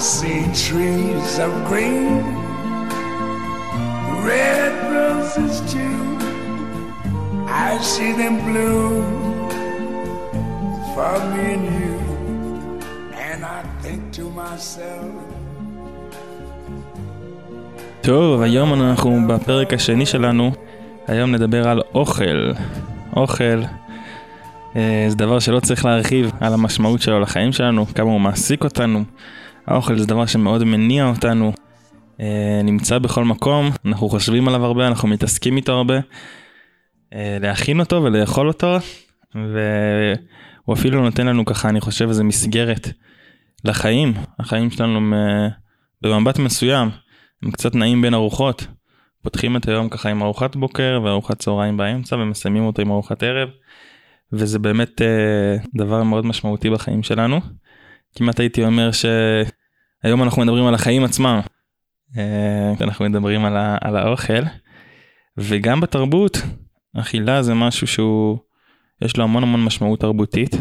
see trees of green, red roses too. I see them bloom for me and you. And I think to myself, טוב, היום אנחנו בפרק השני שלנו, היום נדבר על אוכל. אוכל אה, זה דבר שלא צריך להרחיב על המשמעות שלו לחיים שלנו, כמה הוא מעסיק אותנו. האוכל זה דבר שמאוד מניע אותנו, אה, נמצא בכל מקום, אנחנו חושבים עליו הרבה, אנחנו מתעסקים איתו הרבה. אה, להכין אותו ולאכול אותו, והוא אפילו נותן לנו ככה, אני חושב, איזה מסגרת לחיים. החיים שלנו במבט מסוים, הם קצת נעים בין ארוחות. פותחים את היום ככה עם ארוחת בוקר וארוחת צהריים באמצע ומסיימים אותו עם ארוחת ערב. וזה באמת אה, דבר מאוד משמעותי בחיים שלנו. כמעט הייתי אומר שהיום אנחנו מדברים על החיים עצמם. אה, אנחנו מדברים על, ה- על האוכל. וגם בתרבות, אכילה זה משהו שהוא, יש לו המון המון משמעות תרבותית,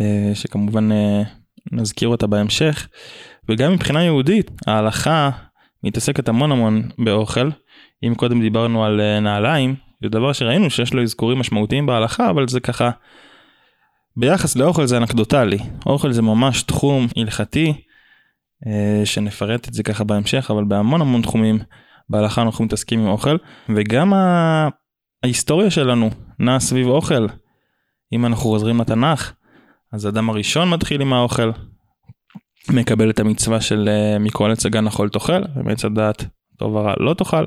אה, שכמובן אה, נזכיר אותה בהמשך. וגם מבחינה יהודית, ההלכה מתעסקת המון המון באוכל. אם קודם דיברנו על נעליים, זה דבר שראינו שיש לו אזכורים משמעותיים בהלכה, אבל זה ככה, ביחס לאוכל זה אנקדוטלי. אוכל זה ממש תחום הלכתי, שנפרט את זה ככה בהמשך, אבל בהמון המון תחומים בהלכה אנחנו מתעסקים עם אוכל, וגם ה... ההיסטוריה שלנו נעה סביב אוכל. אם אנחנו חוזרים לתנ"ך, אז האדם הראשון מתחיל עם האוכל, מקבל את המצווה של אה, מכל עץ הגן אכול תאכל, ומעץ הדעת טוב ורע לא תאכל.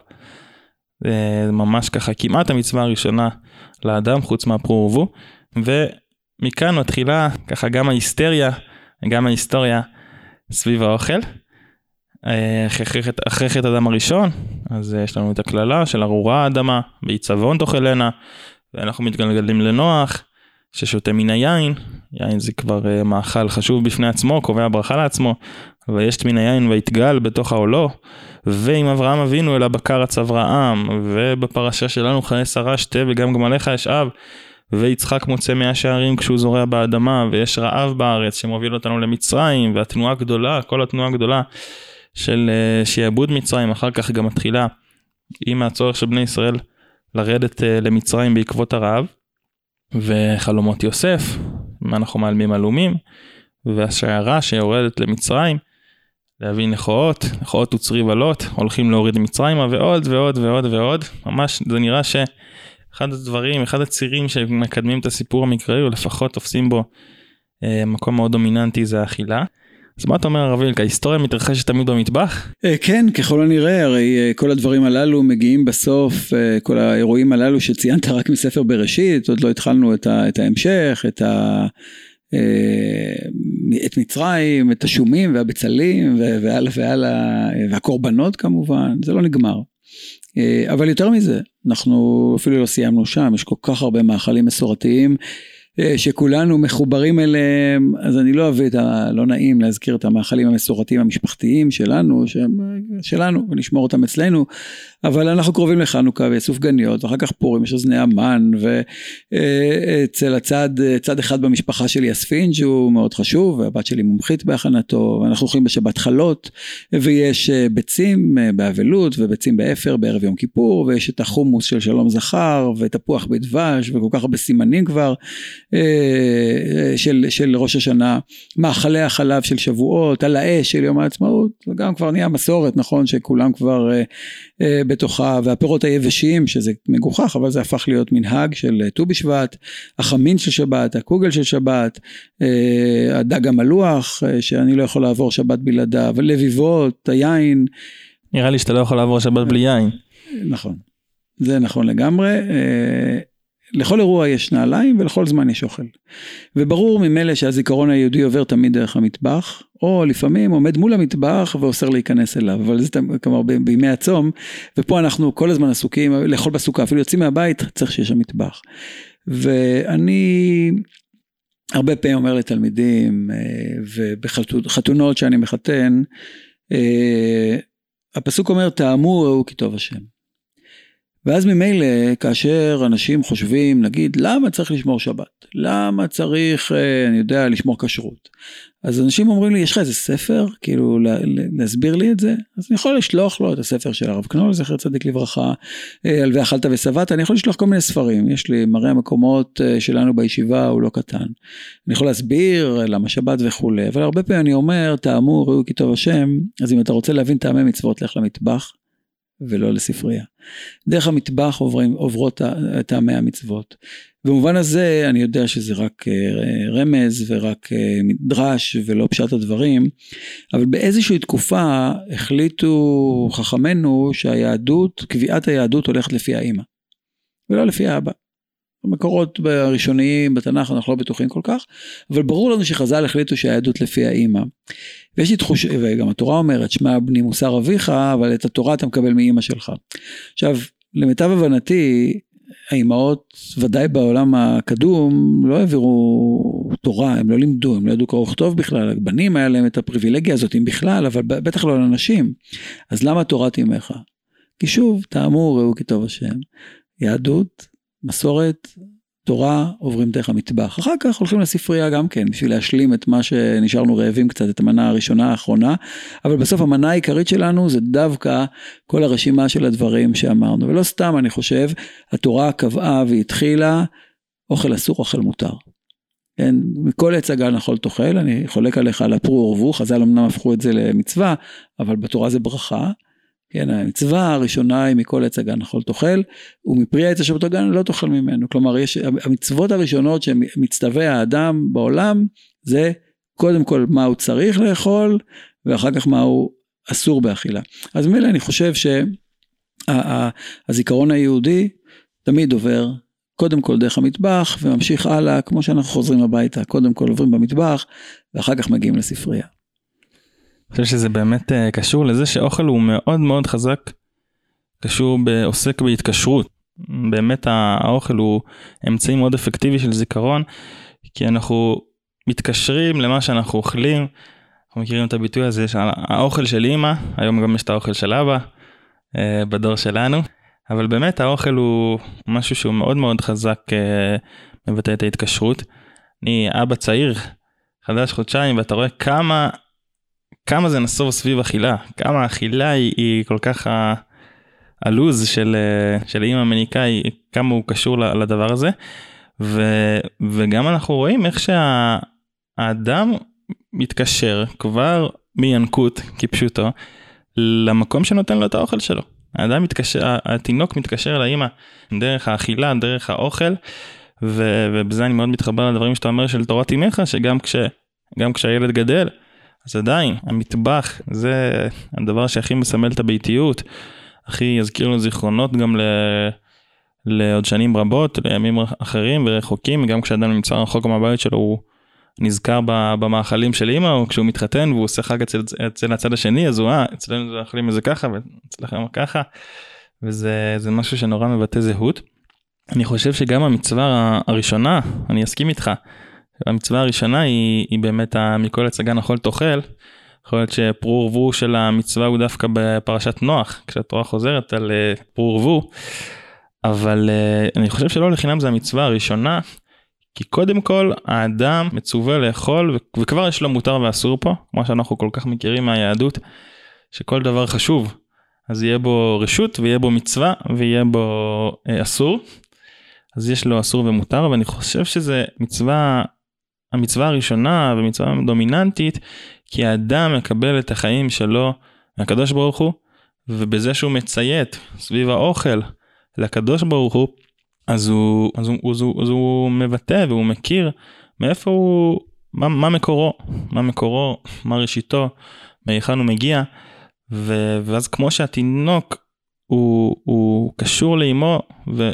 זה ממש ככה כמעט המצווה הראשונה לאדם חוץ מהפרו ורבו. ומכאן מתחילה ככה גם ההיסטריה, גם ההיסטוריה סביב האוכל. אה, אחרי חטא- אדם הראשון, אז אה, יש לנו את הקללה של ארורה האדמה, בעיצבון תאכלנה, ואנחנו מתגלגלים לנוח, ששותה מן היין, יין זה כבר אה, מאכל חשוב בפני עצמו, קובע ברכה לעצמו, ויש מן היין ויתגל בתוך העולו, ועם אברהם אבינו אל הבקר אברהם, ובפרשה שלנו חיי שרה שתה וגם גמליך אשאב, ויצחק מוצא מאה שערים כשהוא זורע באדמה, ויש רעב בארץ שמוביל אותנו למצרים, והתנועה הגדולה, כל התנועה הגדולה של אה, שיעבוד מצרים, אחר כך גם מתחילה עם הצורך של בני ישראל לרדת אה, למצרים בעקבות הרעב, וחלומות יוסף, אנחנו מעלמים עלומים, והשיירה שיורדת למצרים, להביא נכואות, נכואות וצרי ולות, הולכים להוריד מצרימה ועוד ועוד ועוד ועוד, ממש זה נראה שאחד הדברים, אחד הצירים שמקדמים את הסיפור המקראי, או לפחות תופסים בו אה, מקום מאוד דומיננטי זה האכילה. אז מה אתה אומר הרב וילק, ההיסטוריה מתרחשת תמיד במטבח? אה, כן, ככל הנראה, הרי אה, כל הדברים הללו מגיעים בסוף, אה, כל האירועים הללו שציינת רק מספר בראשית, עוד לא התחלנו את, את ההמשך, את, ה, את מצרים, את השומים והבצלים והלאה והלאה, אה, והקורבנות כמובן, זה לא נגמר. אה, אבל יותר מזה, אנחנו אפילו לא סיימנו שם, יש כל כך הרבה מאכלים מסורתיים. אה, שכולנו מחוברים אליהם, אז אני לא אוהב את ה... לא נעים להזכיר את המאכלים המסורתיים המשפחתיים שלנו, שהם אה, שלנו, ונשמור אותם אצלנו, אבל אנחנו קרובים לחנוכה וסופגניות, ואחר כך פורים, יש אוזני המן, ואצל הצד, צד אחד במשפחה שלי הספינג' הוא מאוד חשוב, והבת שלי מומחית בהכנתו, ואנחנו אוכלים בשבת חלות, ויש אה, ביצים אה, באבלות, וביצים באפר בערב יום כיפור, ויש את החומוס של שלום זכר, ותפוח בדבש, וכל כך הרבה סימנים כבר. אה, של, של ראש השנה, מאכלי החלב של שבועות, על האש של יום העצמאות, זה גם כבר נהיה מסורת, נכון, שכולם כבר אה, אה, בתוכה, והפירות היבשים, שזה מגוחך, אבל זה הפך להיות מנהג של אה, ט"ו בשבט, החמין של שבת, הקוגל של שבת, אה, הדג המלוח, אה, שאני לא יכול לעבור שבת בלעדיו, לביבות, היין, נראה לי שאתה לא יכול לעבור שבת בלי יין. נכון, זה נכון לגמרי. לכל אירוע יש נעליים ולכל זמן יש אוכל. וברור ממילא שהזיכרון היהודי עובר תמיד דרך המטבח, או לפעמים עומד מול המטבח ואוסר להיכנס אליו, אבל זה כלומר ב- בימי הצום, ופה אנחנו כל הזמן עסוקים לאכול בסוכה, אפילו יוצאים מהבית צריך שיש שם מטבח. ואני הרבה פעמים אומר לתלמידים, אה, ובחתונות שאני מחתן, אה, הפסוק אומר, טעמו ראו כי טוב השם. ואז ממילא, כאשר אנשים חושבים, נגיד, למה צריך לשמור שבת? למה צריך, אה, אני יודע, לשמור כשרות? אז אנשים אומרים לי, יש לך איזה ספר? כאילו, להסביר לי את זה? אז אני יכול לשלוח לו את הספר של הרב קנול, זכר צדיק לברכה, אה, על ואכלת ושבעת, אני יכול לשלוח כל מיני ספרים. יש לי מראה המקומות אה, שלנו בישיבה, הוא לא קטן. אני יכול להסביר למה שבת וכולי, אבל הרבה פעמים אני אומר, טעמו, ראו כי טוב השם, אז אם אתה רוצה להבין טעמי מצוות, לך למטבח. ולא לספרייה. דרך המטבח עוברים, עוברות טעמי המצוות. במובן הזה אני יודע שזה רק אה, רמז ורק אה, מדרש ולא פשט הדברים, אבל באיזושהי תקופה החליטו חכמינו שהיהדות, קביעת היהדות הולכת לפי האימא, ולא לפי האבא. המקורות הראשוניים בתנ"ך אנחנו לא בטוחים כל כך, אבל ברור לנו שחז"ל החליטו שהיהדות לפי האימא. ויש לי תחושה, וגם התורה אומרת, שמע בני מוסר אביך, אבל את התורה אתה מקבל מאימא שלך. עכשיו, למיטב הבנתי, האימהות, ודאי בעולם הקדום, לא העבירו תורה, הם לא לימדו, הם לא ידעו קרוא וכתוב בכלל, הבנים היה להם את הפריבילגיה הזאת, אם בכלל, אבל בטח לא לנשים. אז למה תורת אימך? כי שוב, טעמו ראו כי טוב השם. יהדות, מסורת, תורה, עוברים דרך המטבח. אחר כך הולכים לספרייה גם כן, בשביל להשלים את מה שנשארנו רעבים קצת, את המנה הראשונה האחרונה, אבל בסוף המנה העיקרית שלנו זה דווקא כל הרשימה של הדברים שאמרנו. ולא סתם, אני חושב, התורה קבעה והתחילה, אוכל אסור, אוכל מותר. כן, מכל עץ הגן אכול תאכל, אני חולק עליך על הפרו עורבו, חז"ל אמנם הפכו את זה למצווה, אבל בתורה זה ברכה. כן, המצווה הראשונה היא מכל עץ הגן אכול תאכל, ומפרי העץ אשר בתוך הגן לא תאכל ממנו. כלומר, יש, המצוות הראשונות שמצטווה האדם בעולם, זה קודם כל מה הוא צריך לאכול, ואחר כך מה הוא אסור באכילה. אז מילא אני חושב שהזיכרון היהודי תמיד עובר קודם כל דרך המטבח וממשיך הלאה כמו שאנחנו חוזרים הביתה קודם כל עוברים במטבח ואחר כך מגיעים לספרייה. חושב שזה באמת uh, קשור לזה שאוכל הוא מאוד מאוד חזק, קשור בעוסק בהתקשרות. באמת האוכל הוא אמצעי מאוד אפקטיבי של זיכרון, כי אנחנו מתקשרים למה שאנחנו אוכלים. אנחנו מכירים את הביטוי הזה של האוכל של אימא, היום גם יש את האוכל של אבא, uh, בדור שלנו. אבל באמת האוכל הוא משהו שהוא מאוד מאוד חזק, uh, מבטא את ההתקשרות. אני אבא צעיר, חדש חודשיים, ואתה רואה כמה כמה זה נסוב סביב אכילה, כמה האכילה היא, היא כל כך ה... הלוז של, של אימא מניקאי, כמה הוא קשור לדבר הזה. ו, וגם אנחנו רואים איך שהאדם מתקשר כבר מינקות כפשוטו למקום שנותן לו את האוכל שלו. האדם מתקשר, התינוק מתקשר לאימא דרך האכילה, דרך האוכל, ו, ובזה אני מאוד מתחבר לדברים שאתה אומר של תורת אימך, שגם כש, כשהילד גדל, אז עדיין, המטבח זה הדבר שהכי מסמל את הביתיות, הכי יזכיר לו זיכרונות גם ל... לעוד שנים רבות, לימים אחרים ורחוקים, גם כשאדם נמצא רחוק מהבית שלו הוא נזכר במאכלים של אימא, או כשהוא מתחתן והוא עושה חג אצל, אצל הצד השני, אז הוא, אה, אצלנו זה אוכלים איזה ככה ואצלכם ככה, וזה משהו שנורא מבטא זהות. אני חושב שגם המצווה הראשונה, אני אסכים איתך, המצווה הראשונה היא, היא באמת מכל הצגה נכון תאכל. יכול להיות שפרו ורבו של המצווה הוא דווקא בפרשת נוח, כשהתורה חוזרת על אה, פרו ורבו. אבל uh, אני חושב שלא לחינם זה המצווה הראשונה, כי קודם כל האדם מצווה לאכול וכבר יש לו מותר ואסור פה, כמו שאנחנו כל כך מכירים מהיהדות, שכל דבר חשוב, אז יהיה בו רשות ויהיה בו מצווה ויהיה בו uh, אסור. אז יש לו אסור ומותר ואני חושב שזה מצווה המצווה הראשונה ומצווה דומיננטית, כי האדם מקבל את החיים שלו מהקדוש ברוך הוא, ובזה שהוא מציית סביב האוכל לקדוש ברוך הוא, אז הוא, אז הוא, אז הוא, אז הוא מבטא והוא מכיר מאיפה הוא, מה, מה מקורו, מה מקורו, מה ראשיתו, מהיכן הוא מגיע, ו, ואז כמו שהתינוק הוא, הוא קשור לאמו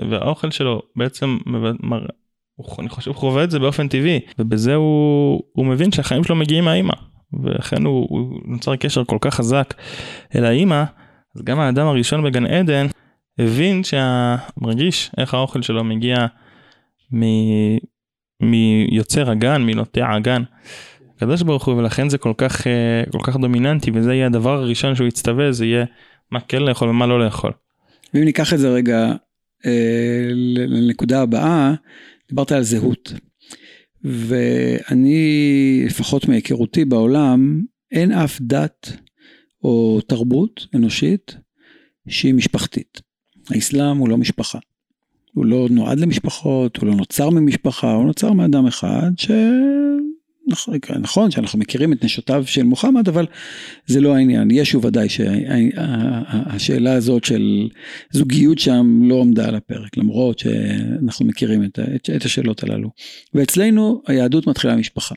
והאוכל שלו בעצם הוא, אני חושב חווה את זה באופן טבעי ובזה הוא, הוא מבין שהחיים שלו מגיעים מהאימא ולכן הוא, הוא נוצר קשר כל כך חזק אל האימא אז גם האדם הראשון בגן עדן הבין שמרגיש איך האוכל שלו מגיע מ... מיוצר הגן, מנוטע הגן. הקדוש ברוך הוא ולכן זה כל כך כל כך דומיננטי וזה יהיה הדבר הראשון שהוא יצטווה זה יהיה מה כן לאכול ומה לא לאכול. ואם ניקח את זה רגע אה, לנקודה הבאה, דיברת על זהות. ואני, לפחות מהיכרותי בעולם, אין אף דת או תרבות אנושית שהיא משפחתית. האסלאם הוא לא משפחה. הוא לא נועד למשפחות, הוא לא נוצר ממשפחה, הוא נוצר מאדם אחד ש... נכון, נכון שאנחנו מכירים את נשותיו של מוחמד, אבל זה לא העניין. ישו ודאי שהשאלה הזאת של זוגיות שם לא עמדה על הפרק, למרות שאנחנו מכירים את, את השאלות הללו. ואצלנו היהדות מתחילה משפחה.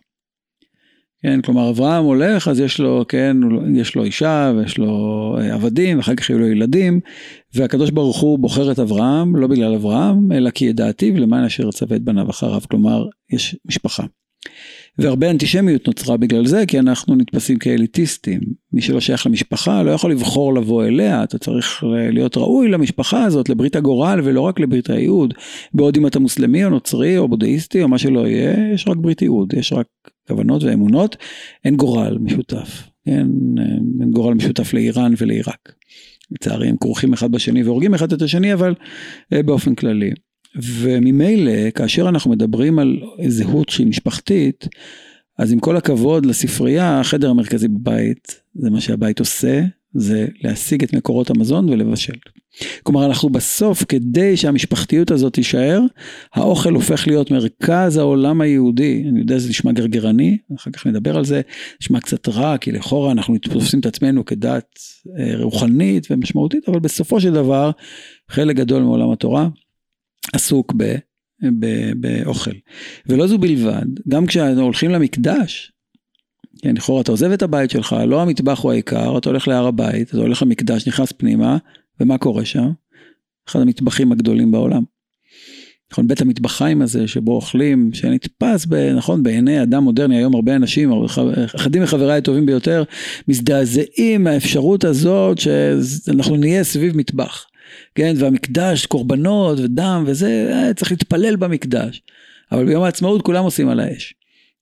כן, כלומר אברהם הולך אז יש לו, כן, יש לו אישה ויש לו אה, עבדים ואחר כך יהיו לו ילדים והקדוש ברוך הוא בוחר את אברהם לא בגלל אברהם אלא כי ידעתיו למען אשר יצווה את בניו אחריו, כלומר יש משפחה. והרבה אנטישמיות נוצרה בגלל זה, כי אנחנו נתפסים כאליטיסטים. מי שלא שייך למשפחה לא יכול לבחור לבוא אליה, אתה צריך להיות ראוי למשפחה הזאת, לברית הגורל ולא רק לברית הייעוד. בעוד אם אתה מוסלמי או נוצרי או בודהיסטי או מה שלא יהיה, יש רק ברית ייעוד, יש רק כוונות ואמונות, אין גורל משותף. כן, אין גורל משותף לאיראן ולעיראק. לצערי הם כרוכים אחד בשני והורגים אחד את השני, אבל אה, באופן כללי. וממילא, כאשר אנחנו מדברים על זהות שהיא משפחתית, אז עם כל הכבוד לספרייה, החדר המרכזי בבית, זה מה שהבית עושה, זה להשיג את מקורות המזון ולבשל. כלומר, אנחנו בסוף, כדי שהמשפחתיות הזאת תישאר, האוכל הופך להיות מרכז העולם היהודי. אני יודע שזה נשמע גרגרני, אחר כך נדבר על זה, נשמע קצת רע, כי לכאורה אנחנו תופסים את עצמנו כדת אה, רוחנית ומשמעותית, אבל בסופו של דבר, חלק גדול מעולם התורה עסוק ב, ב, באוכל. ולא זו בלבד, גם כשאנחנו הולכים למקדש, כן, לכאורה אתה עוזב את הבית שלך, לא המטבח הוא העיקר, אתה הולך להר הבית, אתה הולך למקדש, נכנס פנימה, ומה קורה שם? אחד המטבחים הגדולים בעולם. נכון, בית המטבחיים הזה שבו אוכלים, שנתפס, ב, נכון, בעיני אדם מודרני, היום הרבה אנשים, אחדים מחבריי הטובים ביותר, מזדעזעים מהאפשרות הזאת שאנחנו נהיה סביב מטבח. כן, והמקדש, קורבנות ודם וזה, אה, צריך להתפלל במקדש. אבל ביום העצמאות כולם עושים על האש.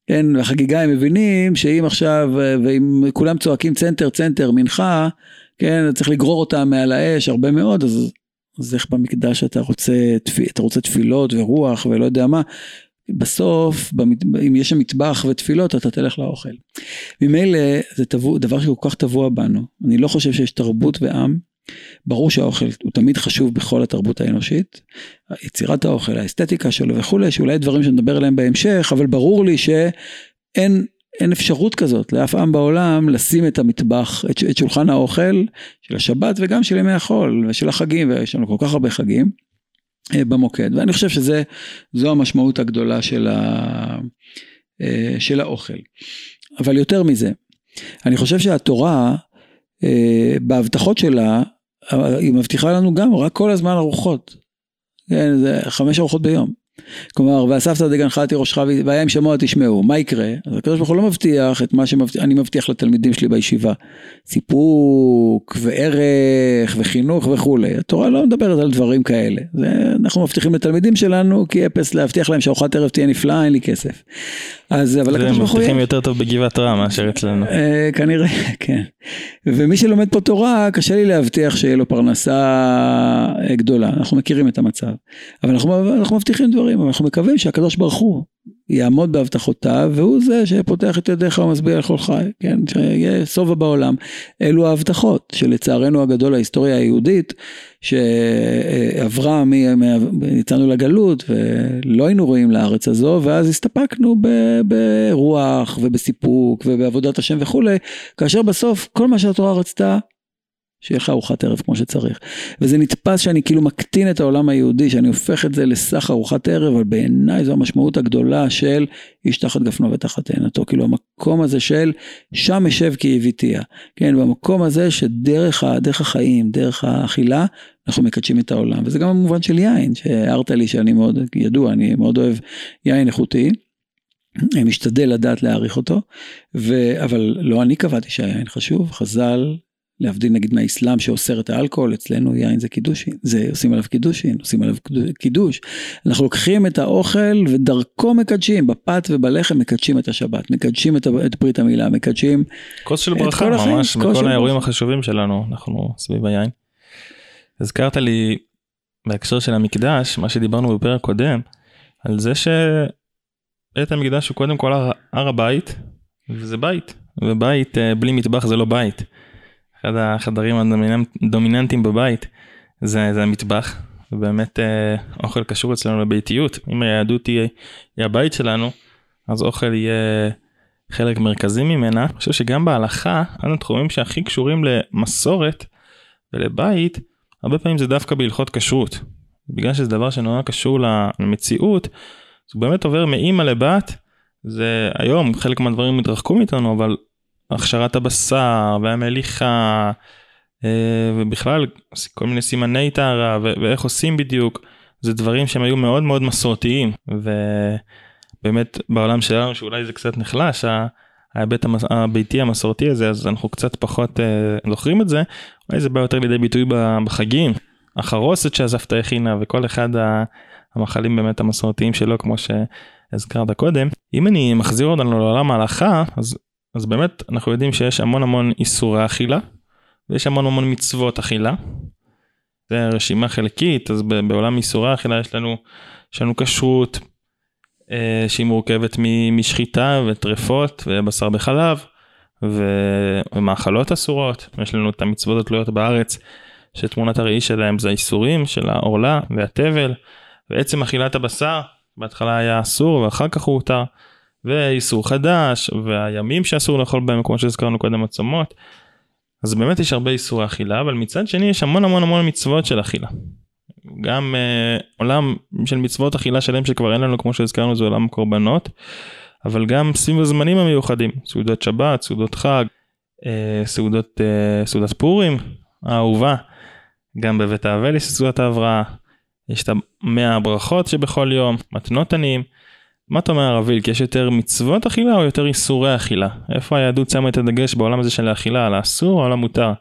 כן, בחגיגה הם מבינים שאם עכשיו, אה, ואם כולם צועקים צנטר, צנטר, מנחה, כן, צריך לגרור אותם מעל האש הרבה מאוד, אז, אז איך במקדש אתה רוצה, אתה רוצה תפילות ורוח ולא יודע מה. בסוף, אם יש שם מטבח ותפילות, אתה תלך לאוכל. ממילא זה טבוע, דבר שכל כך טבוע בנו. אני לא חושב שיש תרבות ועם ברור שהאוכל הוא תמיד חשוב בכל התרבות האנושית, יצירת האוכל, האסתטיקה שלו וכולי, שאולי דברים שנדבר עליהם בהמשך, אבל ברור לי שאין אין אפשרות כזאת לאף עם בעולם לשים את המטבח, את, את שולחן האוכל של השבת וגם של ימי החול ושל החגים, ויש לנו כל כך הרבה חגים אה, במוקד, ואני חושב שזו המשמעות הגדולה של, ה, אה, של האוכל. אבל יותר מזה, אני חושב שהתורה, אה, בהבטחות שלה, היא מבטיחה לנו גם רק כל הזמן ארוחות. כן, זה חמש ארוחות ביום. כלומר, ואספת דגנך תירושך והיה אם שמוע תשמעו, מה יקרה? אז הקדוש ברוך הוא לא מבטיח את מה שאני מבטיח לתלמידים שלי בישיבה. סיפוק וערך וחינוך וכולי. התורה לא מדברת על דברים כאלה. זה, אנחנו מבטיחים לתלמידים שלנו כי אפס להבטיח להם שארוחת ערב תהיה נפלאה, אין לי כסף. אז אבל הקדוש ברוך הוא... מבטיחים יותר טוב בגבעת רם מאשר אצלנו. אה, כנראה, כן. ומי שלומד פה תורה, קשה לי להבטיח שיהיה לו פרנסה אה, גדולה. אנחנו מכירים את המצב. אבל אנחנו, אנחנו מבטיחים דברים, אבל אנחנו מקווים שהקדוש ברוך הוא יעמוד בהבטחותיו, והוא זה שפותח את ידיך ומשביע לכל חי, כן, שיהיה שובע בעולם. אלו ההבטחות שלצערנו הגדול ההיסטוריה היהודית, שעברה, יצאנו לגלות ולא היינו רואים לארץ הזו, ואז הסתפקנו ברוח ובסיפוק ובעבודת השם וכולי, כאשר בסוף כל מה שהתורה רצתה שיהיה לך ארוחת ערב כמו שצריך. וזה נתפס שאני כאילו מקטין את העולם היהודי, שאני הופך את זה לסך ארוחת ערב, אבל בעיניי זו המשמעות הגדולה של איש תחת גפנו ותחת תאנתו. כאילו המקום הזה של שם אשב כי הביתיה. כן, במקום הזה שדרך דרך החיים, דרך האכילה, אנחנו מקדשים את העולם. וזה גם המובן של יין, שהערת לי שאני מאוד, ידוע, אני מאוד אוהב יין איכותי. משתדל לדעת להעריך אותו, ו... אבל לא אני קבעתי שהיין חשוב, חז"ל להבדיל נגיד מהאסלאם שאוסר את האלכוהול, אצלנו יין זה קידושין, זה עושים עליו קידושין, עושים עליו קידוש. אנחנו לוקחים את האוכל ודרכו מקדשים, בפת ובלחם מקדשים את השבת, מקדשים את, את ברית המילה, מקדשים כוס של ברכה ממש, בכל האירועים החשובים שלנו, אנחנו סביב היין. הזכרת לי בהקשר של המקדש, מה שדיברנו בפרק קודם, על זה שבית המקדש הוא קודם כל הר, הר הבית, וזה בית, ובית אה, בלי מטבח זה לא בית. אחד החדרים הדומיננטיים בבית זה, זה המטבח, ובאמת אה, אוכל קשור אצלנו לביתיות. אם היהדות תהיה היא הבית שלנו, אז אוכל יהיה חלק מרכזי ממנה. אני חושב שגם בהלכה, אחד התחומים שהכי קשורים למסורת ולבית, הרבה פעמים זה דווקא בהלכות כשרות. בגלל שזה דבר שנורא קשור למציאות, זה באמת עובר מאימא לבת, זה היום חלק מהדברים התרחקו מאיתנו, אבל הכשרת הבשר והמליחה, אה, ובכלל כל מיני סימני טהרה ואיך עושים בדיוק, זה דברים שהם היו מאוד מאוד מסורתיים, ובאמת בעולם שלנו שאולי זה קצת נחלש, ההיבט הביתי המסורתי הזה, אז אנחנו קצת פחות אה, זוכרים את זה, אולי זה בא יותר לידי ביטוי בחגים, החרוסת שעזבת הכינה וכל אחד המאכלים באמת המסורתיים שלו כמו שהזכרת קודם. אם אני מחזיר אותנו לעולם ההלכה, אז, אז באמת אנחנו יודעים שיש המון המון איסורי אכילה, ויש המון המון מצוות אכילה. זה רשימה חלקית, אז בעולם איסורי אכילה יש לנו, יש לנו כשרות, אה, שהיא מורכבת משחיטה וטרפות ובשר בחלב ומאכלות אסורות. יש לנו את המצוות התלויות בארץ שתמונת הראי שלהם זה האיסורים של העורלה והתבל ועצם אכילת הבשר בהתחלה היה אסור ואחר כך הוא הותר ואיסור חדש והימים שאסור לאכול בהם כמו שהזכרנו קודם הצומות. אז באמת יש הרבה איסורי אכילה אבל מצד שני יש המון המון המון מצוות של אכילה. גם אה, עולם של מצוות אכילה שלם שכבר אין לנו כמו שהזכרנו זה עולם קורבנות. אבל גם סביב הזמנים המיוחדים סעודות שבת סעודות חג אה, סעודות אה, סעודת פורים האהובה גם בבית האבל יש סעודת ההבראה יש את המאה הברכות שבכל יום מתנות עניים. מה אתה אומר הרב כי יש יותר מצוות אכילה או יותר איסורי אכילה? איפה היהדות שמה את הדגש בעולם הזה של האכילה על האסור או על המותר?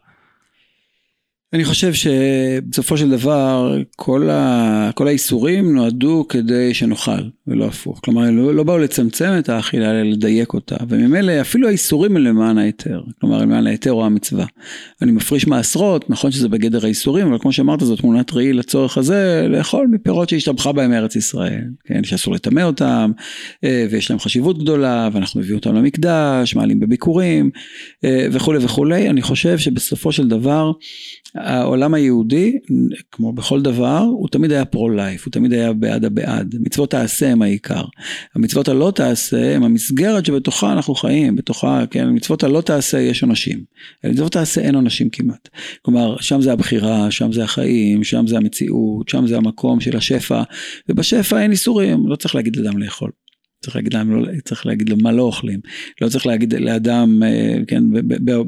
אני חושב שבסופו של דבר כל, ה, כל האיסורים נועדו כדי שנאכל ולא הפוך. כלומר לא, לא באו לצמצם את האכילה אלא לדייק אותה וממילא אפילו האיסורים הם למען ההיתר. כלומר למען ההיתר או המצווה. אני מפריש מעשרות נכון שזה בגדר האיסורים אבל כמו שאמרת זאת תמונת ראי לצורך הזה לאכול מפירות שהשתבחה בהם ארץ ישראל. כן שאסור לטמא אותם אה, ויש להם חשיבות גדולה ואנחנו מביאים אותם למקדש מעלים בביקורים אה, וכולי וכולי. אני חושב שבסופו של דבר העולם היהודי, כמו בכל דבר, הוא תמיד היה פרו-לייף, הוא תמיד היה בעד הבעד. מצוות תעשה הם העיקר. המצוות הלא תעשה הם המסגרת שבתוכה אנחנו חיים, בתוכה, כן, מצוות הלא תעשה יש עונשים. מצוות תעשה אין עונשים כמעט. כלומר, שם זה הבחירה, שם זה החיים, שם זה המציאות, שם זה המקום של השפע, ובשפע אין איסורים, לא צריך להגיד לאדם לאכול. צריך להגיד להם, לא, צריך להגיד לו מה לא אוכלים, לא צריך להגיד לאדם, אה, כן,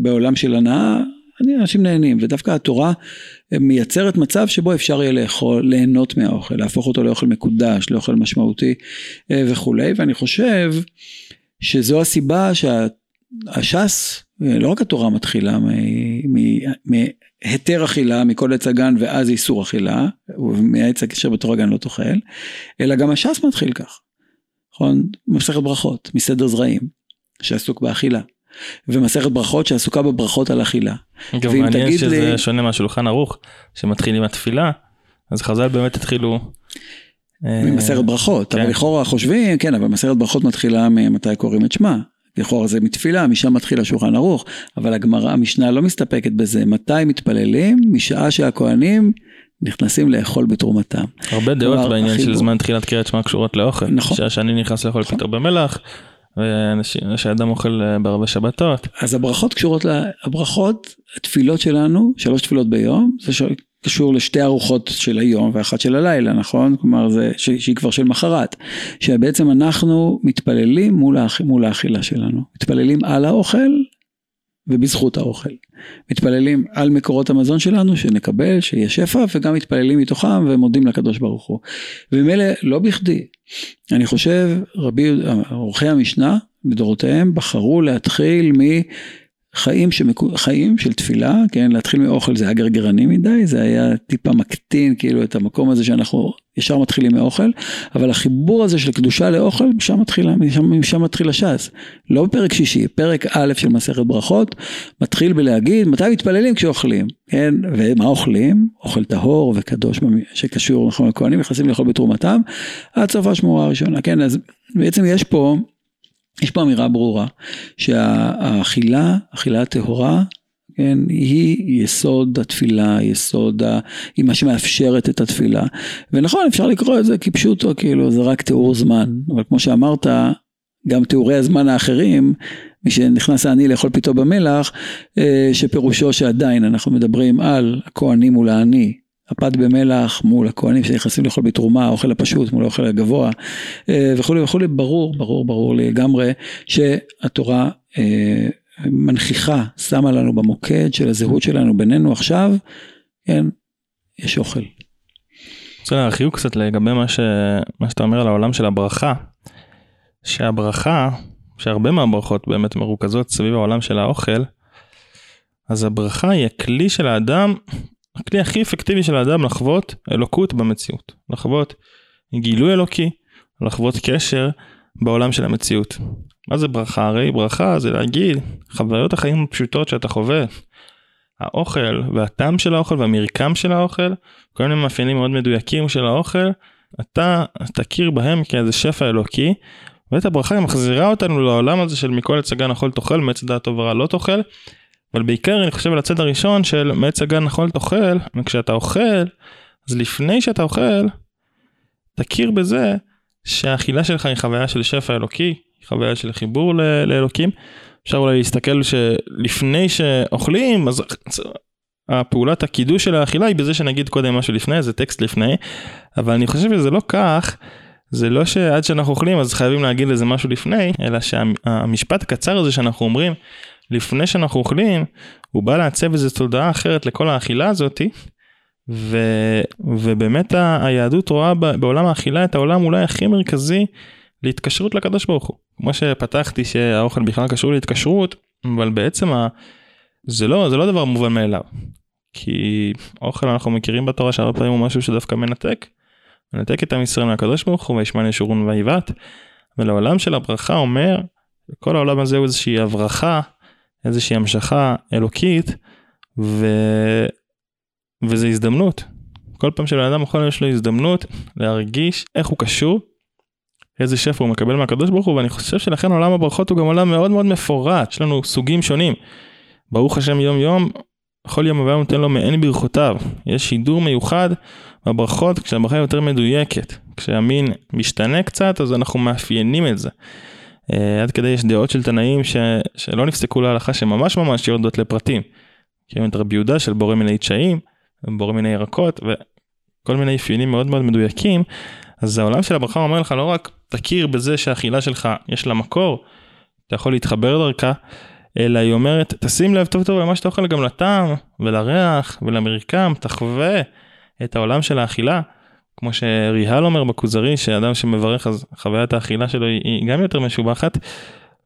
בעולם של הנאה, אנשים נהנים ודווקא התורה מייצרת מצב שבו אפשר יהיה לאכול, ליהנות מהאוכל, להפוך אותו לאוכל מקודש, לאוכל משמעותי אה, וכולי ואני חושב שזו הסיבה שהש"ס, אה, לא רק התורה מתחילה מהיתר אכילה, מכל עץ הגן ואז איסור אכילה, ומהעץ אשר בתור הגן לא תאכל, אלא גם הש"ס מתחיל כך, נכון? מסכת ברכות, מסדר זרעים, שעסוק באכילה. ומסכת ברכות שעסוקה בברכות על אכילה. גם מעניין שזה לי... שונה מהשולחן ערוך שמתחיל עם התפילה אז חז"ל באמת התחילו. אה, ממסכת ברכות כן. אבל לכאורה חושבים כן אבל מסכת ברכות מתחילה ממתי קוראים את שמה. לכאורה זה מתפילה משם מתחיל השולחן ערוך אבל הגמרא המשנה לא מסתפקת בזה מתי מתפללים משעה שהכוהנים נכנסים לאכול בתרומתם. הרבה דעות בעניין של זמן תחילת קריאת שמע קשורות לאוכל. נכון. שעה שאני נכנס לאכול נכון. פתר במלח. שאדם אוכל אה, בהרבה שבתות. אז הברכות קשורות, לה, הברכות, התפילות שלנו, שלוש תפילות ביום, זה קשור לשתי ארוחות של היום ואחת של הלילה, נכון? כלומר, זה, שהיא כבר של מחרת. שבעצם אנחנו מתפללים מול, האכ, מול האכילה שלנו. מתפללים על האוכל ובזכות האוכל. מתפללים על מקורות המזון שלנו שנקבל, שיהיה שפע, וגם מתפללים מתוכם ומודים לקדוש ברוך הוא. וממילא לא בכדי, אני חושב רבי, עורכי המשנה לדורותיהם בחרו להתחיל חיים, שמקו... חיים של תפילה, כן, להתחיל מאוכל זה היה גרגרני מדי, זה היה טיפה מקטין כאילו את המקום הזה שאנחנו ישר מתחילים מאוכל, אבל החיבור הזה של קדושה לאוכל, משם מתחיל, משם, משם מתחיל הש"ס. לא בפרק שישי, פרק א' של מסכת ברכות, מתחיל בלהגיד מתי מתפללים כשאוכלים, כן, ומה אוכלים? אוכל טהור וקדוש שקשור, נכון, הכהנים נכנסים לאכול בתרומתם, עד סוף השמורה הראשונה, כן, אז בעצם יש פה, יש פה אמירה ברורה, שהאכילה, אכילה הטהורה, כן, היא יסוד התפילה, יסוד, ה... היא מה שמאפשרת את התפילה. ונכון, אפשר לקרוא את זה כפשוטו, כאילו, זה רק תיאור זמן. אבל כמו שאמרת, גם תיאורי הזמן האחרים, מי שנכנס העני לאכול פיתו במלח, אה, שפירושו שעדיין אנחנו מדברים על הכהנים מול העני, הפת במלח מול הכהנים שנכנסים לאכול בתרומה, האוכל הפשוט מול האוכל הגבוה אה, וכולי וכולי, ברור, ברור, ברור לגמרי שהתורה אה, מנכיחה, שמה לנו במוקד של הזהות שלנו בינינו עכשיו, כן, יש אוכל. רוצה להרחיב קצת לגבי מה, ש... מה שאתה אומר על העולם של הברכה, שהברכה, שהרבה מהברכות באמת מרוכזות סביב העולם של האוכל, אז הברכה היא הכלי של האדם, הכלי הכי אפקטיבי של האדם לחוות אלוקות במציאות, לחוות גילוי אלוקי, לחוות קשר בעולם של המציאות. מה זה ברכה? הרי ברכה זה להגיד חוויות החיים הפשוטות שאתה חווה. האוכל והטעם של האוכל והמרקם של האוכל, כל מיני מאפיינים מאוד מדויקים של האוכל, אתה תכיר בהם כאיזה שפע אלוקי, ואת הברכה היא מחזירה אותנו לעולם הזה של מכל עץ הגן אכול תאכל, מעץ הדעת טוב ורע לא תאכל, אבל בעיקר אני חושב על הצד הראשון של מעץ הגן אכול תאכל, וכשאתה אוכל, אז לפני שאתה אוכל, תכיר בזה שהאכילה שלך היא חוויה של שפע אלוקי, חוויה של חיבור לאלוקים. אפשר אולי להסתכל שלפני שאוכלים, אז הפעולת הקידוש של האכילה היא בזה שנגיד קודם משהו לפני, זה טקסט לפני, אבל אני חושב שזה לא כך, זה לא שעד שאנחנו אוכלים אז חייבים להגיד לזה משהו לפני, אלא שהמשפט הקצר הזה שאנחנו אומרים, לפני שאנחנו אוכלים, הוא בא לעצב איזו תודעה אחרת לכל האכילה הזאתי, ו, ובאמת היהדות רואה בעולם האכילה את העולם אולי הכי מרכזי להתקשרות לקדוש ברוך הוא. כמו שפתחתי שהאוכל בכלל קשור להתקשרות, אבל בעצם ה... זה לא, זה לא דבר מובן מאליו. כי אוכל אנחנו מכירים בתורה שהרבה פעמים הוא משהו שדווקא מנתק. מנתק את עם ישראל מהקדוש ברוך הוא וישמן ישורון ויבעט. ולעולם של הברכה אומר, כל העולם הזה הוא איזושהי הברכה, איזושהי המשכה אלוקית, ו... וזה הזדמנות. כל פעם שלבן אדם יכול יש לו הזדמנות להרגיש איך הוא קשור איזה שפע הוא מקבל מהקדוש ברוך הוא, ואני חושב שלכן עולם הברכות הוא גם עולם מאוד מאוד מפורט, יש לנו סוגים שונים. ברוך השם יום יום, כל יום הבא נותן לו מעין ברכותיו. יש שידור מיוחד בברכות כשהברכה יותר מדויקת. כשהמין משתנה קצת, אז אנחנו מאפיינים את זה. Uh, עד כדי יש דעות של תנאים ש... שלא נפסקו להלכה שממש ממש יורדות לפרטים. כאילו את רבי יהודה של בורא מיני תשעים, בורא מיני ירקות וכל מיני אפיונים מאוד מאוד מדויקים. אז העולם של הברכה אומר לך לא רק תכיר בזה שהאכילה שלך יש לה מקור, אתה יכול להתחבר דרכה, אלא היא אומרת, תשים לב טוב טוב למה שאתה אוכל גם לטעם ולריח ולמרקם, תחווה את העולם של האכילה. כמו שריהל אומר בכוזרי, שאדם שמברך אז חוויית האכילה שלו היא גם יותר משובחת,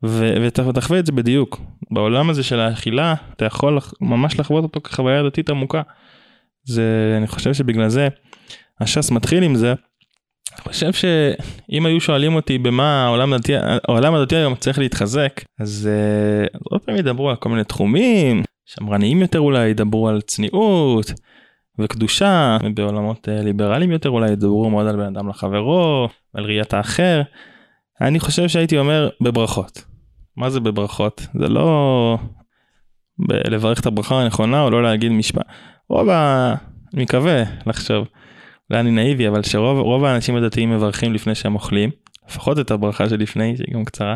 ותחווה את זה בדיוק. בעולם הזה של האכילה, אתה יכול ממש לחוות אותו כחוויה דתית עמוקה. זה, אני חושב שבגלל זה, הש"ס מתחיל עם זה, אני חושב שאם היו שואלים אותי במה העולם הדתי, העולם הדתי היום צריך להתחזק, אז uh, עוד פעם ידברו על כל מיני תחומים, שמרניים יותר אולי ידברו על צניעות וקדושה, ובעולמות uh, ליברליים יותר אולי ידברו מאוד על בן אדם לחברו, על ראיית האחר. אני חושב שהייתי אומר בברכות. מה זה בברכות? זה לא ב- לברך את הברכה הנכונה או לא להגיד משפט. רוב ה... אני מקווה לחשוב. אולי אני נאיבי אבל שרוב האנשים הדתיים מברכים לפני שהם אוכלים לפחות את הברכה שלפני שהיא גם קצרה.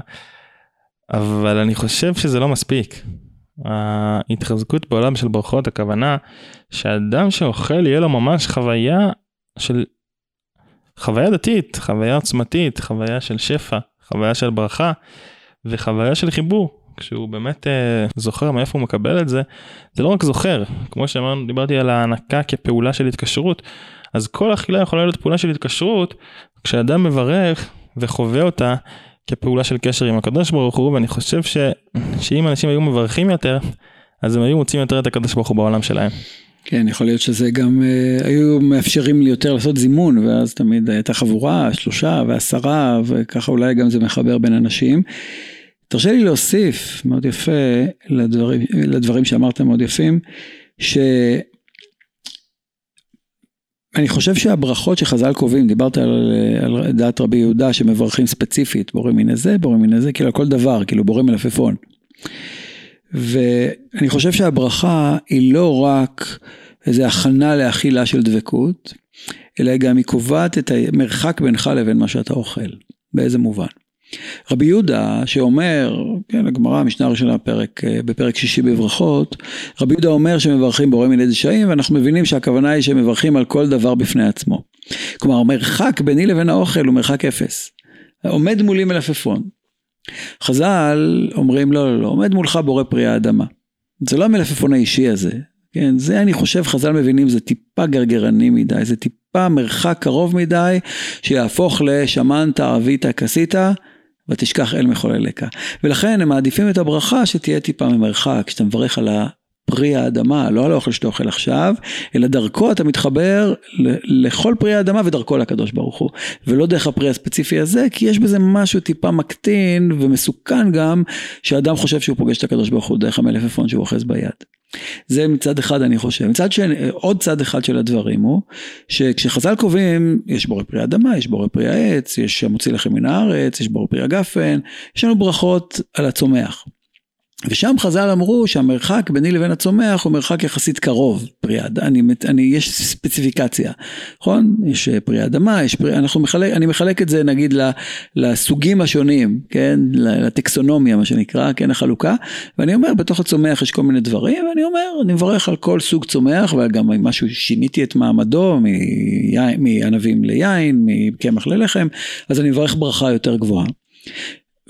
אבל אני חושב שזה לא מספיק. ההתחזקות בעולם של ברכות הכוונה שאדם שאוכל יהיה לו ממש חוויה של חוויה דתית חוויה עוצמתית חוויה של שפע חוויה של ברכה וחוויה של חיבור. כשהוא באמת אה, זוכר מאיפה הוא מקבל את זה זה לא רק זוכר כמו שאמרנו דיברתי על ההענקה כפעולה של התקשרות אז כל אכילה יכולה להיות פעולה של התקשרות, כשאדם מברך וחווה אותה כפעולה של קשר עם הקדוש ברוך הוא, ואני חושב שאם אנשים היו מברכים יותר, אז הם היו מוצאים יותר את הקדוש ברוך הוא בעולם שלהם. כן, יכול להיות שזה גם, אה, היו מאפשרים לי יותר לעשות זימון, ואז תמיד הייתה חבורה, שלושה ועשרה, וככה אולי גם זה מחבר בין אנשים. תרשה לי להוסיף, מאוד יפה, לדברים, לדברים שאמרת מאוד יפים, ש... אני חושב שהברכות שחז"ל קובעים, דיברת על, על דעת רבי יהודה שמברכים ספציפית, בורא מן הזה, בורא מן הזה, כאילו כל דבר, כאילו בורא מלפפון. ואני חושב שהברכה היא לא רק איזה הכנה לאכילה של דבקות, אלא גם היא קובעת את המרחק בינך לבין מה שאתה אוכל. באיזה מובן? רבי יהודה שאומר, כן, הגמרא, המשנה הראשונה בפרק, בפרק שישי בברכות, רבי יהודה אומר שמברכים בורא מיני דשאים, ואנחנו מבינים שהכוונה היא שמברכים על כל דבר בפני עצמו. כלומר, המרחק ביני לבין האוכל הוא מרחק אפס. עומד מולי מלפפון. חז"ל אומרים, לא, לא, לא, עומד מולך בורא פרי האדמה. זה לא המלפפון האישי הזה, כן, זה אני חושב חז"ל מבינים זה טיפה גרגרני מדי, זה טיפה מרחק קרוב מדי שיהפוך לשמנת, עבית, כסית, ותשכח אל מחולליך. ולכן הם מעדיפים את הברכה שתהיה טיפה ממרחק, כשאתה מברך על פרי האדמה, לא על האוכל שאתה אוכל עכשיו, אלא דרכו אתה מתחבר לכל פרי האדמה ודרכו לקדוש ברוך הוא. ולא דרך הפרי הספציפי הזה, כי יש בזה משהו טיפה מקטין ומסוכן גם, שאדם חושב שהוא פוגש את הקדוש ברוך הוא דרך המלפפון שהוא אוחז ביד. זה מצד אחד אני חושב. מצד שני, עוד צד אחד של הדברים הוא, שכשחז"ל קובעים, יש בורא פרי אדמה, יש בורא פרי העץ, יש המוציא לחם מן הארץ, יש בורא פרי הגפן, יש לנו ברכות על הצומח. ושם חז"ל אמרו שהמרחק ביני לבין הצומח הוא מרחק יחסית קרוב, פרי אדמה, אני, אני, יש ספציפיקציה, נכון? יש אה, פרי אדמה, יש פרי, אנחנו מחלק, אני מחלק את זה נגיד לסוגים השונים, כן? לטקסונומיה מה שנקרא, כן? החלוקה, ואני אומר בתוך הצומח יש כל מיני דברים, ואני אומר, אני מברך על כל סוג צומח, וגם משהו, שיניתי את מעמדו מענבים ליין, מקמח ללחם, אז אני מברך ברכה יותר גבוהה.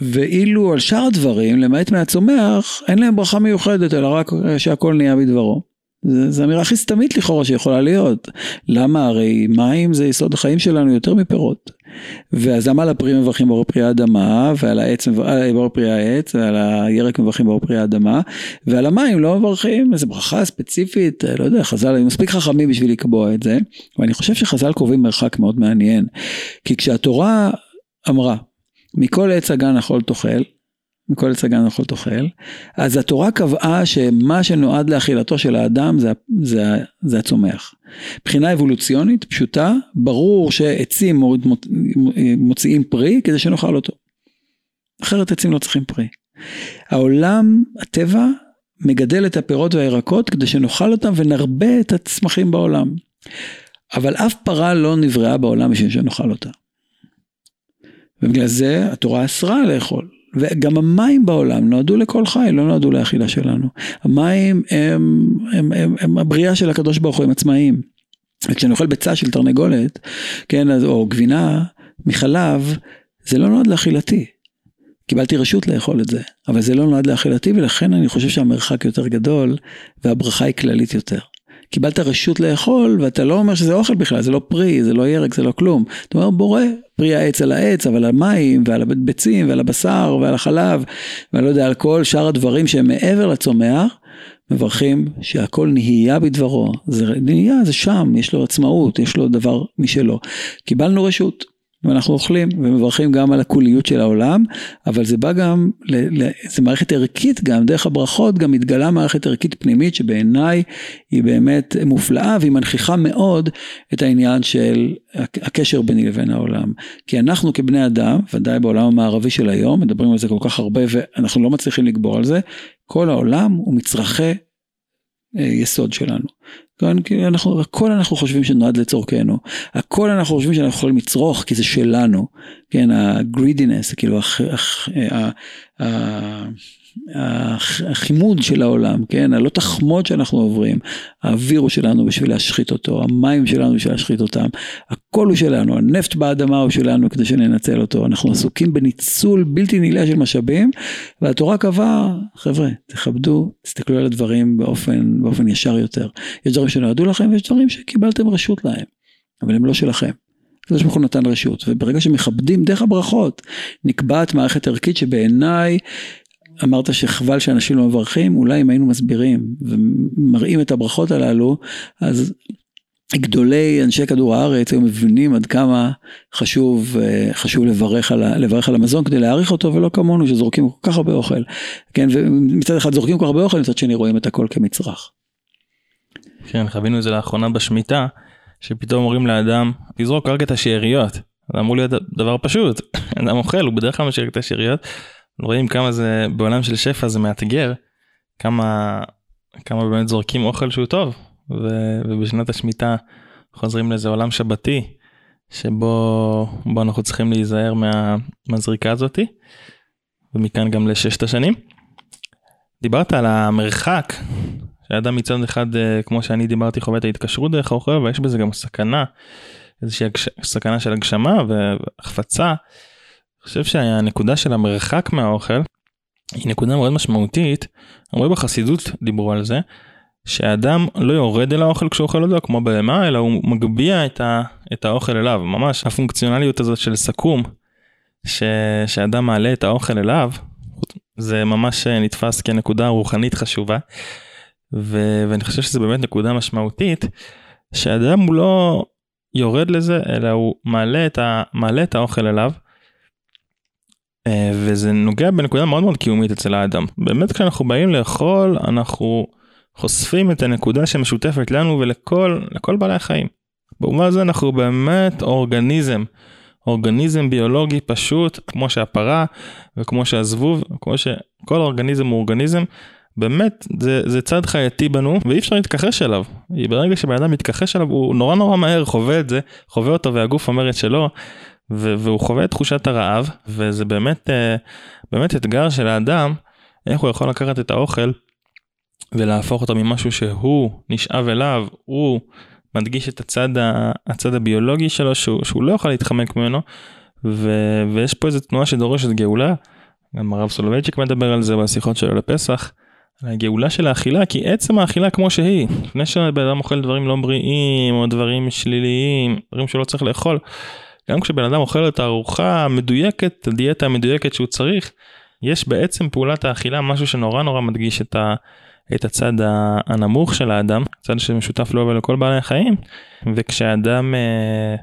ואילו על שאר הדברים, למעט מהצומח, אין להם ברכה מיוחדת, אלא רק שהכל נהיה בדברו. זו אמירה הכי סתמית לכאורה שיכולה להיות. למה? הרי מים זה יסוד החיים שלנו יותר מפירות. ואז למה על הפרי מברכים בור פרי האדמה, ועל העץ בור פרי העץ, ועל הירק מברכים בור פרי האדמה, ועל המים לא מברכים איזה ברכה ספציפית, לא יודע, חז"ל היו מספיק חכמים בשביל לקבוע את זה, ואני חושב שחז"ל קובעים מרחק מאוד מעניין. כי כשהתורה אמרה, מכל עץ הגן אכול תאכל, מכל עץ הגן אכול תאכל, אז התורה קבעה שמה שנועד לאכילתו של האדם זה, זה, זה הצומח. מבחינה אבולוציונית פשוטה, ברור שעצים מוציאים פרי כדי שנאכל אותו. אחרת עצים לא צריכים פרי. העולם, הטבע, מגדל את הפירות והירקות כדי שנאכל אותם ונרבה את הצמחים בעולם. אבל אף פרה לא נבראה בעולם בשביל שנאכל אותה. ובגלל זה התורה אסרה לאכול. וגם המים בעולם נועדו לכל חי, לא נועדו לאכילה שלנו. המים הם, הם, הם, הם הבריאה של הקדוש ברוך הוא, הם עצמאיים. וכשאני אוכל ביצה של תרנגולת, כן, או גבינה מחלב, זה לא נועד לאכילתי. קיבלתי רשות לאכול את זה, אבל זה לא נועד לאכילתי ולכן אני חושב שהמרחק יותר גדול והברכה היא כללית יותר. קיבלת רשות לאכול ואתה לא אומר שזה אוכל בכלל, זה לא פרי, זה לא ירק, זה לא כלום. אתה אומר בורא, פרי העץ על העץ, אבל על המים ועל הביצים ועל הבשר ועל החלב, ואני לא יודע, על כל שאר הדברים שהם מעבר לצומח, מברכים שהכל נהייה בדברו. זה נהייה זה שם, יש לו עצמאות, יש לו דבר משלו. קיבלנו רשות. ואנחנו אוכלים ומברכים גם על הקוליות של העולם, אבל זה בא גם, זה מערכת ערכית גם, דרך הברכות גם מתגלה מערכת ערכית פנימית שבעיניי היא באמת מופלאה והיא מנכיחה מאוד את העניין של הקשר ביני לבין העולם. כי אנחנו כבני אדם, ודאי בעולם המערבי של היום, מדברים על זה כל כך הרבה ואנחנו לא מצליחים לגבור על זה, כל העולם הוא מצרכי אה, יסוד שלנו. אנחנו, הכל אנחנו חושבים שנועד לצורכנו, הכל אנחנו חושבים שאנחנו יכולים לצרוך כי זה שלנו, כן, ה-greediness, כאילו הח, הח, ה, ה, החימוד של העולם, כן, הלא תחמוד שאנחנו עוברים, האוויר הוא שלנו בשביל להשחית אותו, המים שלנו בשביל להשחית אותם, הכל הוא שלנו, הנפט באדמה הוא שלנו כדי שננצל אותו, אנחנו עסוקים בניצול בלתי נלאה של משאבים, והתורה קבעה, חבר'ה, תכבדו, תסתכלו על הדברים באופן, באופן ישר יותר. יש דברים שנועדו לכם ויש דברים שקיבלתם רשות להם, אבל הם לא שלכם. הקדוש ברוך הוא נתן רשות, וברגע שמכבדים דרך הברכות, נקבעת מערכת ערכית שבעיניי אמרת שחבל שאנשים לא מברכים, אולי אם היינו מסבירים ומראים את הברכות הללו, אז גדולי אנשי כדור הארץ היו מבינים עד כמה חשוב, אה, חשוב לברך על, לברך על המזון כדי להעריך אותו ולא כמונו שזורקים כל כך הרבה אוכל. כן, ומצד אחד זורקים כל כך הרבה אוכל, מצד שני רואים את הכל כמצרך. כן, חווינו את זה לאחרונה בשמיטה, שפתאום אומרים לאדם, תזרוק רק את השאריות. זה אמור להיות דבר פשוט, אדם אוכל, הוא בדרך כלל משאיר את השאריות. רואים כמה זה, בעולם של שפע זה מאתגר, כמה, כמה באמת זורקים אוכל שהוא טוב. ו, ובשנת השמיטה חוזרים לאיזה עולם שבתי, שבו אנחנו צריכים להיזהר מה, מהזריקה הזאתי, ומכאן גם לששת השנים. דיברת על המרחק, שאדם מצד אחד, אה, כמו שאני דיברתי, חווה את ההתקשרות דרך האוכל, ויש בזה גם סכנה, איזושהי הגש... סכנה של הגשמה והחפצה. חושב שהנקודה של המרחק מהאוכל היא נקודה מאוד משמעותית, הרבה בחסידות דיברו על זה, שהאדם לא יורד אל האוכל כשהוא אוכל אותו כמו בהמה, אלא הוא מגביה את, ה, את האוכל אליו, ממש הפונקציונליות הזאת של סכו"ם, ש, שאדם מעלה את האוכל אליו, זה ממש נתפס כנקודה רוחנית חשובה, ו, ואני חושב שזה באמת נקודה משמעותית, שאדם הוא לא יורד לזה, אלא הוא מעלה את, ה, מעלה את האוכל אליו, אה, וזה נוגע בנקודה מאוד מאוד קיומית אצל האדם. באמת כשאנחנו באים לאכול, אנחנו... חושפים את הנקודה שמשותפת לנו ולכל בעלי החיים. במובן הזה אנחנו באמת אורגניזם, אורגניזם ביולוגי פשוט, כמו שהפרה וכמו שהזבוב, כמו שכל אורגניזם הוא אורגניזם, באמת זה, זה צד חייתי בנו ואי אפשר להתכחש אליו. ברגע שבן אדם מתכחש אליו הוא נורא נורא מהר חווה את זה, חווה אותו והגוף אומר את שלו. והוא חווה את תחושת הרעב וזה באמת אה, באמת אתגר של האדם איך הוא יכול לקחת את האוכל ולהפוך אותו ממשהו שהוא נשאב אליו, הוא מדגיש את הצד, הצד הביולוגי שלו שהוא, שהוא לא יכול להתחמק ממנו, ו, ויש פה איזה תנועה שדורשת גאולה, גם הרב סולובייצ'יק מדבר על זה בשיחות שלו לפסח, הגאולה של האכילה, כי עצם האכילה כמו שהיא, לפני שבן אדם אוכל דברים לא בריאים או דברים שליליים, דברים שלא צריך לאכול, גם כשבן אדם אוכל את הארוחה המדויקת, הדיאטה המדויקת שהוא צריך, יש בעצם פעולת האכילה משהו שנורא נורא מדגיש את ה... את הצד הנמוך של האדם, צד שמשותף לו ולכל בעלי החיים, וכשאדם אה,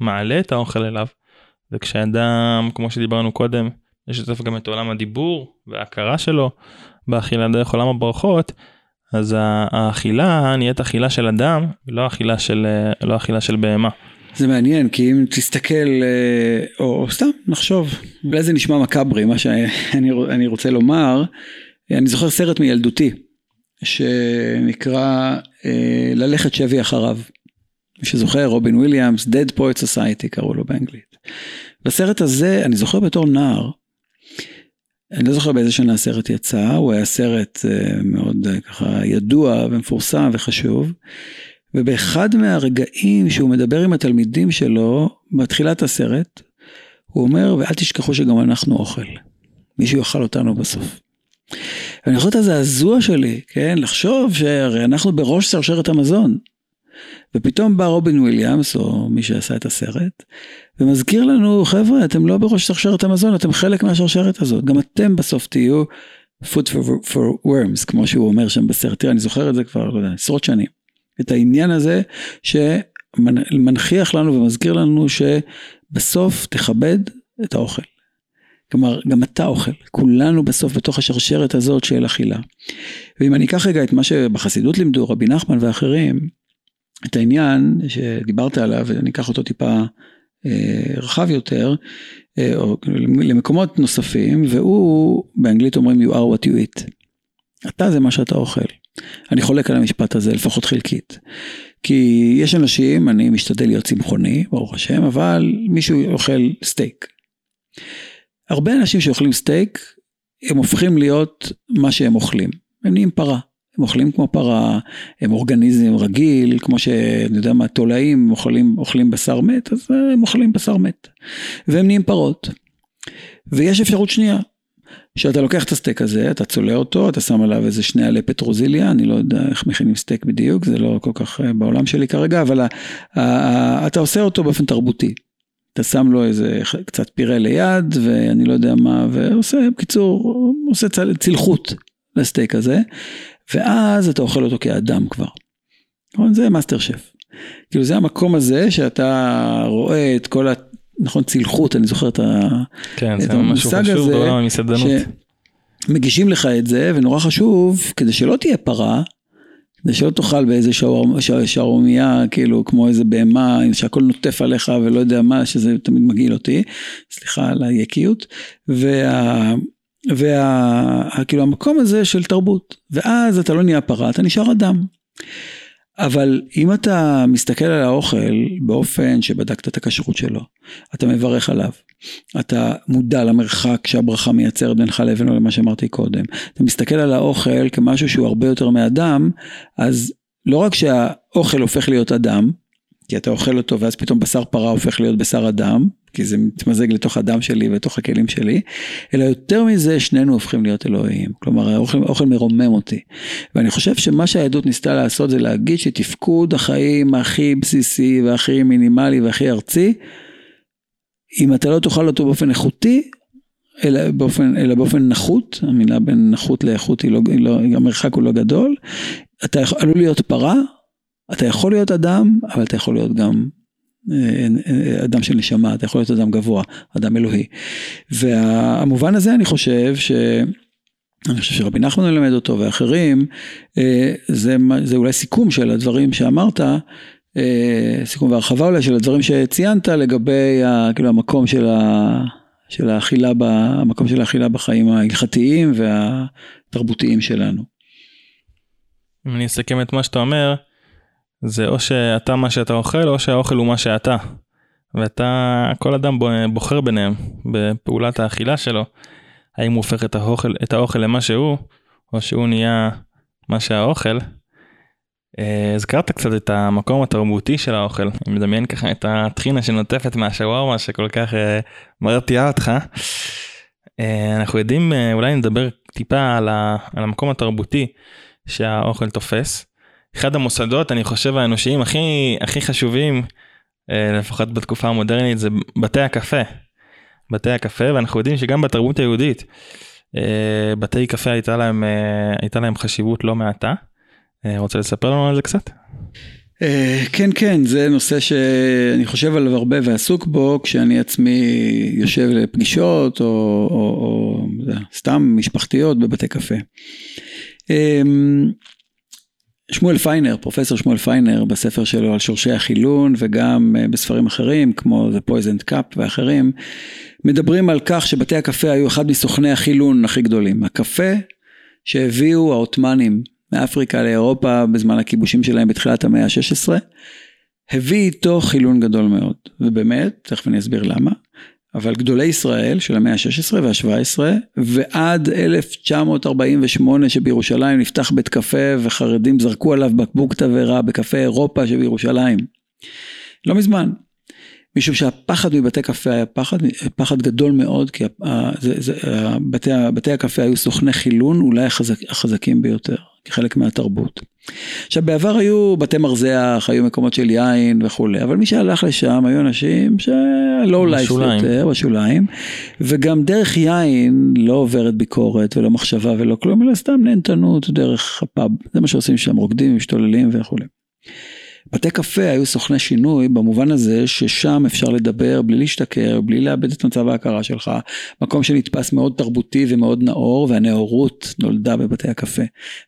מעלה את האוכל אליו, וכשאדם, כמו שדיברנו קודם, משתף גם את עולם הדיבור וההכרה שלו באכילה דרך עולם הברכות, אז האכילה נהיית אכילה של אדם, לא אכילה של, אה, לא אכילה של בהמה. זה מעניין כי אם תסתכל אה, או, או סתם נחשוב אולי זה נשמע מקאברי מה שאני רוצה לומר אני זוכר סרט מילדותי שנקרא אה, ללכת שבי אחריו. מי שזוכר, רובין וויליאמס, Dead Poet Society קראו לו באנגלית. בסרט הזה, אני זוכר בתור נער, אני לא זוכר באיזה שנה הסרט יצא, הוא היה סרט אה, מאוד ככה ידוע ומפורסם וחשוב. ובאחד מהרגעים שהוא מדבר עם התלמידים שלו, בתחילת הסרט, הוא אומר, ואל תשכחו שגם אנחנו אוכל. מישהו יאכל אותנו בסוף. ואני זוכר את הזעזוע שלי, כן, לחשוב שהרי אנחנו בראש שרשרת המזון. ופתאום בא רובין וויליאמס, או מי שעשה את הסרט, ומזכיר לנו, חבר'ה, אתם לא בראש שרשרת המזון, אתם חלק מהשרשרת הזאת. גם אתם בסוף תהיו food for, for worms, כמו שהוא אומר שם בסרט. תראה, אני זוכר את זה כבר, לא יודע, עשרות שנים. את העניין הזה שמנכיח לנו ומזכיר לנו שבסוף תכבד את האוכל. כלומר, גם אתה אוכל, כולנו בסוף בתוך השרשרת הזאת של אכילה. ואם אני אקח רגע את מה שבחסידות לימדו, רבי נחמן ואחרים, את העניין שדיברת עליו, ואני אקח אותו טיפה אה, רחב יותר, אה, או למקומות נוספים, והוא, באנגלית אומרים you are what you eat. אתה זה מה שאתה אוכל. אני חולק על המשפט הזה, לפחות חלקית. כי יש אנשים, אני משתדל להיות צמחוני, ברוך השם, אבל מישהו אוכל סטייק. הרבה אנשים שאוכלים סטייק, הם הופכים להיות מה שהם אוכלים. הם נהיים פרה. הם אוכלים כמו פרה, הם אורגניזם רגיל, כמו שאני יודע מה, תולעים אוכלים, אוכלים בשר מת, אז הם אוכלים בשר מת. והם נהיים פרות. ויש אפשרות שנייה, שאתה לוקח את הסטייק הזה, אתה צולה אותו, אתה שם עליו איזה שני עלי פטרוזיליה, אני לא יודע איך מכינים סטייק בדיוק, זה לא כל כך אה, בעולם שלי כרגע, אבל אתה עושה אותו באופן תרבותי. אתה שם לו איזה קצת פירה ליד ואני לא יודע מה ועושה בקיצור עושה צל, צלחות לסטייק הזה ואז אתה אוכל אותו כאדם כבר. נכון? זה מאסטר שף. כאילו זה המקום הזה שאתה רואה את כל ה... נכון צלחות אני זוכר את. כן, את זה משהו חשוב בעולם המסעדנות. שמגישים לך את זה ונורא חשוב כדי שלא תהיה פרה כדי שלא תאכל באיזה שערומייה, כאילו, כמו איזה בהמה, שהכל נוטף עליך ולא יודע מה, שזה תמיד מגעיל אותי, סליחה על היקיות, וה... וה... כאילו המקום הזה של תרבות, ואז אתה לא נהיה פרה, אתה נשאר אדם. אבל אם אתה מסתכל על האוכל באופן שבדקת את הכשרות שלו, אתה מברך עליו, אתה מודע למרחק שהברכה מייצרת בינך לבינו למה שאמרתי קודם, אתה מסתכל על האוכל כמשהו שהוא הרבה יותר מאדם, אז לא רק שהאוכל הופך להיות אדם, כי אתה אוכל אותו ואז פתאום בשר פרה הופך להיות בשר אדם, כי זה מתמזג לתוך הדם שלי ולתוך הכלים שלי, אלא יותר מזה שנינו הופכים להיות אלוהים. כלומר האוכל, האוכל מרומם אותי. ואני חושב שמה שהעדות ניסתה לעשות זה להגיד שתפקוד החיים הכי בסיסי והכי מינימלי והכי ארצי, אם אתה לא תאכל אותו באופן איכותי, אלא באופן, אלא באופן נחות, המילה בין נחות לאיכות היא לא, היא לא, המרחק הוא לא גדול, אתה עלול להיות פרה, אתה יכול להיות אדם, אבל אתה יכול להיות גם אה, אה, אדם של נשמה, אתה יכול להיות אדם גבוה, אדם אלוהי. והמובן הזה אני חושב ש... אני חושב שרבי נחמן מלמד אותו ואחרים, אה, זה, זה אולי סיכום של הדברים שאמרת, סיכום והרחבה אולי של הדברים שציינת לגבי כאילו המקום של, ה, של האכילה, המקום של האכילה בחיים ההלכתיים והתרבותיים שלנו. אם אני אסכם את מה שאתה אומר, זה או שאתה מה שאתה אוכל, או שהאוכל הוא מה שאתה. ואתה, כל אדם בוחר ביניהם בפעולת האכילה שלו, האם הוא הופך את האוכל, את האוכל למה שהוא, או שהוא נהיה מה שהאוכל. אה, הזכרת קצת את המקום התרבותי של האוכל, אני מדמיין ככה את הטחינה שנוטפת מהשווארמה שכל כך אה, מרתיעה אותך. אה, אנחנו יודעים, אולי נדבר טיפה על, המקום התרבותי שהאוכל תופס. אחד המוסדות אני חושב האנושיים הכי הכי חשובים אה, לפחות בתקופה המודרנית זה בתי הקפה. בתי הקפה ואנחנו יודעים שגם בתרבות היהודית אה, בתי קפה הייתה להם אה, הייתה להם חשיבות לא מעטה. רוצה לספר לנו על זה קצת? כן כן זה נושא שאני חושב עליו הרבה ועסוק בו כשאני עצמי יושב לפגישות או, או, או סתם משפחתיות בבתי קפה. שמואל פיינר, פרופסור שמואל פיינר בספר שלו על שורשי החילון וגם אה, בספרים אחרים כמו The Poisoned Cup ואחרים, מדברים על כך שבתי הקפה היו אחד מסוכני החילון הכי גדולים. הקפה שהביאו העות'מאנים מאפריקה לאירופה בזמן הכיבושים שלהם בתחילת המאה ה-16, הביא איתו חילון גדול מאוד. ובאמת, תכף אני אסביר למה. אבל גדולי ישראל של המאה ה-16 וה-17 ועד 1948 שבירושלים נפתח בית קפה וחרדים זרקו עליו בקבוק תבערה בקפה אירופה שבירושלים. לא מזמן. משום שהפחד מבתי קפה היה פחד, פחד גדול מאוד כי זה, זה, בתי, בתי הקפה היו סוכני חילון אולי החזק, החזקים ביותר. כחלק מהתרבות. עכשיו בעבר היו בתי מרזח, היו מקומות של יין וכולי, אבל מי שהלך לשם היו אנשים שלא לייף יותר, בשוליים, וגם דרך יין לא עוברת ביקורת ולא מחשבה ולא כלום, אלא סתם נהנתנות דרך הפאב, זה מה שעושים שם, רוקדים, משתוללים וכולי. בתי קפה היו סוכני שינוי במובן הזה ששם אפשר לדבר בלי להשתכר, בלי לאבד את מצב ההכרה שלך, מקום שנתפס מאוד תרבותי ומאוד נאור והנאורות נולדה בבתי הקפה.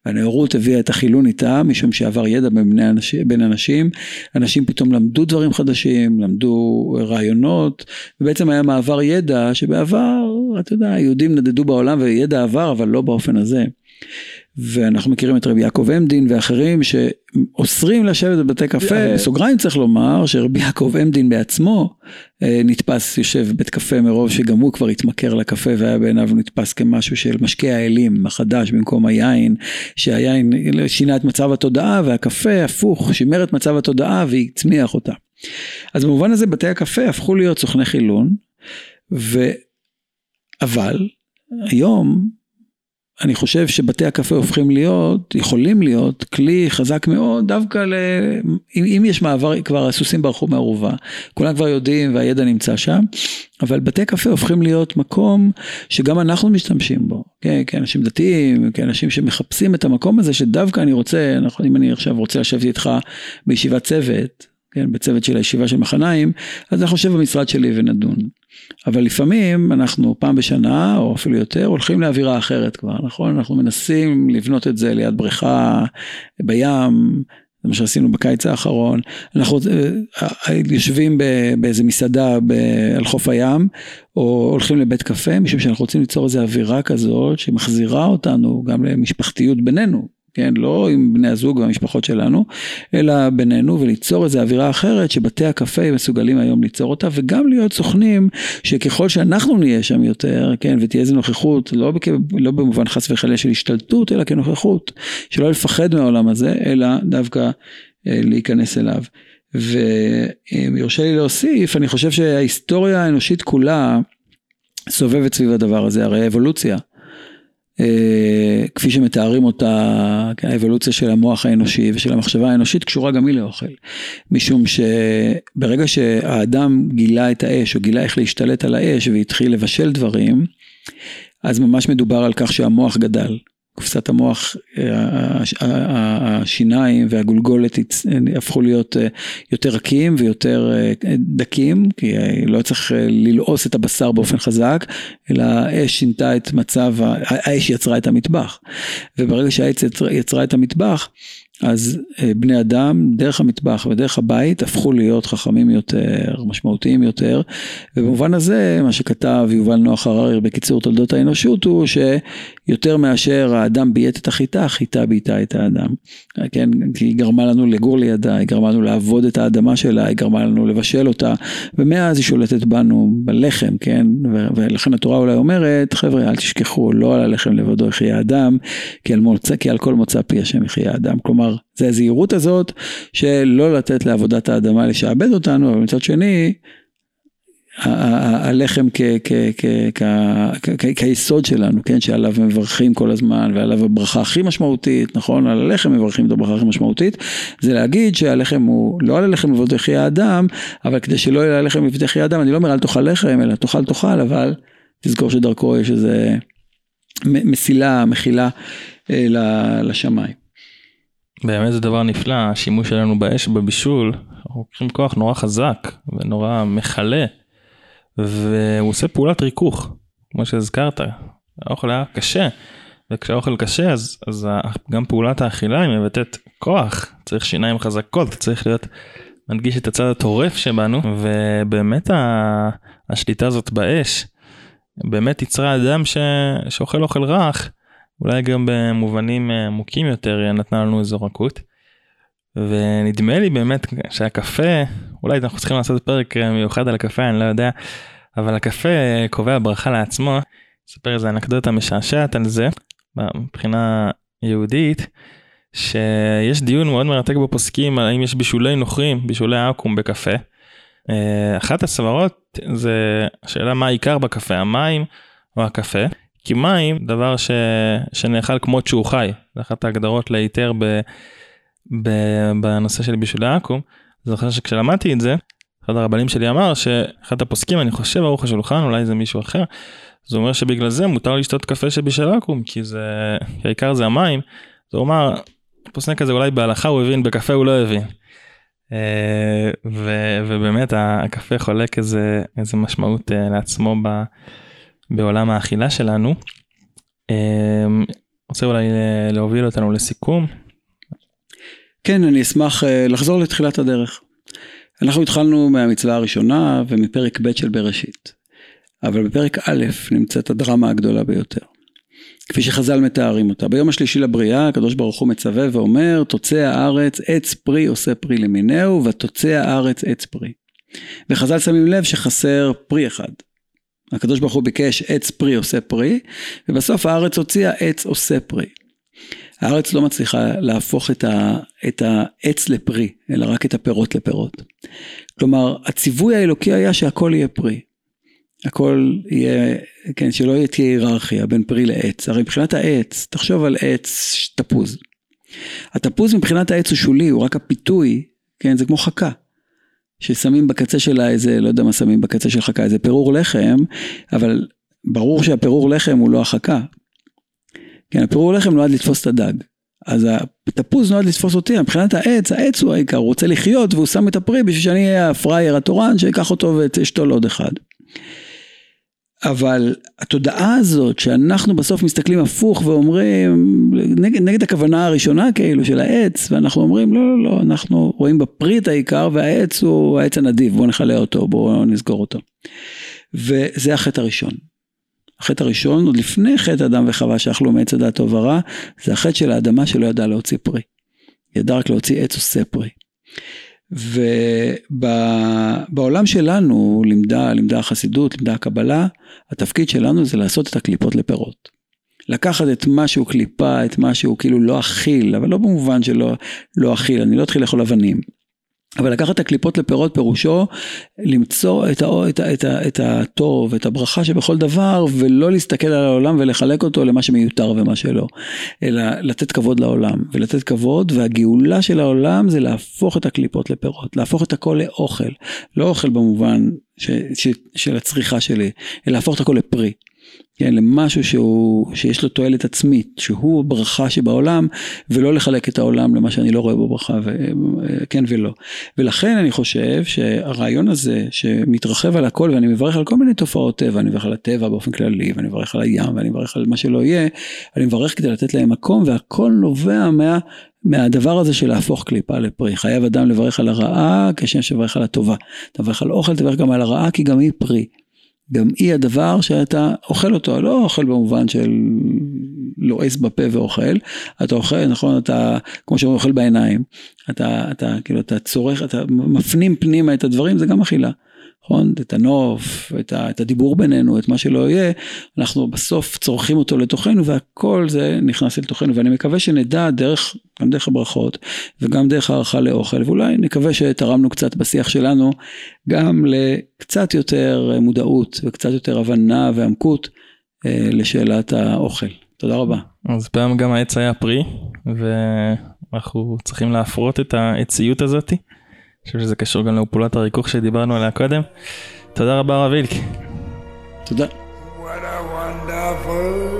והנאורות הביאה את החילון איתה משום שעבר ידע בין, אנשים, בין אנשים, אנשים פתאום למדו דברים חדשים, למדו רעיונות, ובעצם היה מעבר ידע שבעבר, אתה יודע, היהודים נדדו בעולם וידע עבר אבל לא באופן הזה. ואנחנו מכירים את רבי יעקב עמדין ואחרים שאוסרים לשבת בבתי קפה. בסוגריים צריך לומר שרבי יעקב עמדין בעצמו אה, נתפס יושב בבית קפה מרוב שגם הוא כבר התמכר לקפה והיה בעיניו נתפס כמשהו של משקה האלים החדש במקום היין, שהיין שינה את מצב התודעה והקפה הפוך שימר את מצב התודעה והצמיח אותה. אז במובן הזה בתי הקפה הפכו להיות סוכני חילון, ו... אבל היום אני חושב שבתי הקפה הופכים להיות, יכולים להיות, כלי חזק מאוד דווקא ל... אם, אם יש מעבר, כבר הסוסים ברחו מהאורווה, כולם כבר יודעים והידע נמצא שם, אבל בתי קפה הופכים להיות מקום שגם אנחנו משתמשים בו, כן, כאנשים דתיים, כאנשים שמחפשים את המקום הזה שדווקא אני רוצה, נכון, אם אני עכשיו רוצה לשבת איתך בישיבת צוות, כן, בצוות של הישיבה של מחניים, אז אנחנו נשב במשרד שלי ונדון. אבל לפעמים אנחנו פעם בשנה, או אפילו יותר, הולכים לאווירה אחרת כבר, נכון? אנחנו מנסים לבנות את זה ליד בריכה, בים, זה מה שעשינו בקיץ האחרון. אנחנו אה, אה, יושבים באיזה מסעדה על חוף הים, או הולכים לבית קפה, משום שאנחנו רוצים ליצור איזו אווירה כזאת שמחזירה אותנו גם למשפחתיות בינינו. כן, לא עם בני הזוג והמשפחות שלנו, אלא בינינו וליצור איזו אווירה אחרת שבתי הקפה מסוגלים היום ליצור אותה וגם להיות סוכנים שככל שאנחנו נהיה שם יותר, כן, ותהיה איזו נוכחות, לא, בכ... לא במובן חס וחלילה של השתלטות, אלא כנוכחות, שלא לפחד מהעולם הזה, אלא דווקא אה, להיכנס אליו. ואם יורשה לי להוסיף, אני חושב שההיסטוריה האנושית כולה סובבת סביב הדבר הזה, הרי האבולוציה. אה, כפי שמתארים אותה, האבולוציה של המוח האנושי ושל המחשבה האנושית קשורה גם היא לאוכל. משום שברגע שהאדם גילה את האש או גילה איך להשתלט על האש והתחיל לבשל דברים, אז ממש מדובר על כך שהמוח גדל. קופסת המוח, אה, השיניים והגולגולת הפכו להיות אה, יותר רכים ויותר אה, דקים, כי לא צריך ללעוס את הבשר באופן חזק, אלא האש שינתה את מצב, האש יצרה את המטבח. וברגע שהאש יצרה את המטבח, אז אה, בני אדם דרך המטבח ודרך הבית הפכו להיות חכמים יותר, משמעותיים יותר, ובמובן הזה מה שכתב יובל נוח הררי בקיצור תולדות האנושות הוא שיותר מאשר האדם ביית את החיטה, החיטה בייתה את האדם. כן, היא גרמה לנו לגור לידה, היא גרמה לנו לעבוד את האדמה שלה, היא גרמה לנו לבשל אותה, ומאז היא שולטת בנו בלחם, כן, ולכן התורה אולי אומרת, חבר'ה אל תשכחו, לא על הלחם לבדו יחיה האדם, כי על, מוצא, כי על כל מוצא פי השם יחיה האדם. כלומר, זה הזהירות הזאת שלא לתת לעבודת האדמה לשעבד אותנו, אבל מצד שני, הלחם כיסוד שלנו, כן, שעליו מברכים כל הזמן ועליו הברכה הכי משמעותית, נכון, על הלחם מברכים את הברכה הכי משמעותית, זה להגיד שהלחם הוא לא על הלחם לבדחי האדם, אבל כדי שלא יהיה הלחם לבדחי האדם, אני לא אומר אל תאכל לחם, אלא תאכל תאכל, אבל תזכור שדרכו יש איזה מסילה, מחילה אה, לשמיים. באמת זה דבר נפלא, השימוש שלנו באש בבישול, אנחנו לוקחים כוח נורא חזק ונורא מכלה, והוא עושה פעולת ריכוך, כמו שהזכרת, האוכל היה קשה, וכשהאוכל קשה אז, אז גם פעולת האכילה היא מבטאת כוח, צריך שיניים חזקות, צריך להיות, מנגיש את הצד הטורף שבנו, ובאמת השליטה הזאת באש, באמת יצרה אדם ש, שאוכל אוכל רך. אולי גם במובנים אה, עמוקים יותר נתנה לנו איזו רכות. ונדמה לי באמת שהקפה, אולי אנחנו צריכים לעשות פרק אה, מיוחד על הקפה, אני לא יודע, אבל הקפה אה, קובע ברכה לעצמו. אספר איזה אנקדוטה משעשעת על זה, מבחינה יהודית, שיש דיון מאוד מרתק בפוסקים האם יש בישולי נוכרים, בישולי עכו"ם בקפה. אחת הסברות זה השאלה מה העיקר בקפה, המים או הקפה. כי מים, דבר ש... שנאכל כמות שהוא חי, זה אחת ההגדרות להיתר ב... ב... בנושא של בישולי עכו"ם. זוכר שכשלמדתי את זה, אחד הרבנים שלי אמר שאחד הפוסקים, אני חושב ערוך השולחן, אולי זה מישהו אחר, זה אומר שבגלל זה מותר לשתות קפה שבישל עכו"ם, כי זה, כי העיקר זה המים. זה אומר, הפוסק הזה אולי בהלכה הוא הבין, בקפה הוא לא הבין. אה, ו, ובאמת הקפה חולק איזה, איזה משמעות אה, לעצמו ב... בעולם האכילה שלנו. אמ, רוצה אולי להוביל אותנו לסיכום. כן, אני אשמח אה, לחזור לתחילת הדרך. אנחנו התחלנו מהמצווה הראשונה ומפרק ב' של בראשית. אבל בפרק א' נמצאת הדרמה הגדולה ביותר. כפי שחז"ל מתארים אותה. ביום השלישי לבריאה הקדוש ברוך הוא מצווה ואומר תוצא הארץ עץ פרי עושה פרי למינהו ותוצא הארץ עץ פרי. וחז"ל שמים לב שחסר פרי אחד. הקדוש ברוך הוא ביקש עץ פרי עושה פרי, ובסוף הארץ הוציאה עץ עושה פרי. הארץ לא מצליחה להפוך את, ה, את העץ לפרי, אלא רק את הפירות לפירות. כלומר, הציווי האלוקי היה שהכל יהיה פרי. הכל יהיה, כן, שלא תהיה היררכיה בין פרי לעץ. הרי מבחינת העץ, תחשוב על עץ תפוז. התפוז מבחינת העץ הוא שולי, הוא רק הפיתוי, כן, זה כמו חכה. ששמים בקצה שלה איזה, לא יודע מה שמים בקצה של חכה, איזה פירור לחם, אבל ברור שהפירור לחם הוא לא החכה. כן, הפירור לחם נועד לתפוס את הדג. אז התפוז נועד לתפוס אותי, מבחינת העץ, העץ הוא העיקר, הוא רוצה לחיות והוא שם את הפרי בשביל שאני אהיה הפראייר התורן שיקח אותו ואשתול עוד אחד. אבל התודעה הזאת שאנחנו בסוף מסתכלים הפוך ואומרים נגד, נגד הכוונה הראשונה כאילו של העץ ואנחנו אומרים לא לא לא אנחנו רואים בפרי את העיקר והעץ הוא העץ הנדיב בואו נכלה אותו בואו נסגור אותו. וזה החטא הראשון. החטא הראשון עוד לפני חטא אדם וחווה שאכלו מעץ הדעת טוב ורע זה החטא של האדמה שלא ידעה להוציא פרי. ידעה רק להוציא עץ עושה פרי. ובעולם שלנו, לימדה, לימדה החסידות, לימדה הקבלה, התפקיד שלנו זה לעשות את הקליפות לפירות. לקחת את מה שהוא קליפה, את מה שהוא כאילו לא אכיל, אבל לא במובן שלא לא אכיל, אני לא אתחיל לאכול אבנים. אבל לקחת את הקליפות לפירות פירושו למצוא את, הא, את, את, את הטוב, את הברכה שבכל דבר, ולא להסתכל על העולם ולחלק אותו למה שמיותר ומה שלא, אלא לתת כבוד לעולם, ולתת כבוד, והגאולה של העולם זה להפוך את הקליפות לפירות, להפוך את הכל לאוכל, לא אוכל במובן ש, ש, של הצריכה שלי, אלא להפוך את הכל לפרי. כן, למשהו שהוא, שיש לו תועלת עצמית, שהוא ברכה שבעולם, ולא לחלק את העולם למה שאני לא רואה בו ברכה, ו, כן ולא. ולכן אני חושב שהרעיון הזה שמתרחב על הכל, ואני מברך על כל מיני תופעות טבע, אני מברך על הטבע באופן כללי, ואני מברך על הים, ואני מברך על מה שלא יהיה, אני מברך כדי לתת להם מקום, והכל נובע מה... מהדבר הזה של להפוך קליפה לפרי. חייב אדם לברך על הרעה כשם שברך על הטובה. תברך על אוכל, תברך גם על הרעה, כי גם היא פרי. גם היא הדבר שאתה אוכל אותו, לא אוכל במובן של לועס בפה ואוכל, אתה אוכל, נכון, אתה, כמו שאומרים, אוכל בעיניים, אתה, אתה, כאילו, אתה צורך, אתה מפנים פנימה את הדברים, זה גם אכילה. נכון? את הנוף, את, ה, את הדיבור בינינו, את מה שלא יהיה, אנחנו בסוף צורכים אותו לתוכנו והכל זה נכנס לתוכנו ואני מקווה שנדע דרך, גם דרך הברכות וגם דרך הערכה לאוכל ואולי נקווה שתרמנו קצת בשיח שלנו גם לקצת יותר מודעות וקצת יותר הבנה ועמקות אה, לשאלת האוכל. תודה רבה. אז פעם גם העץ היה פרי ואנחנו צריכים להפרות את העציות הזאתי. חושב שזה קשור גם לפעולת הריכוך שדיברנו עליה קודם. תודה רבה רב וילק. תודה. What a wonderful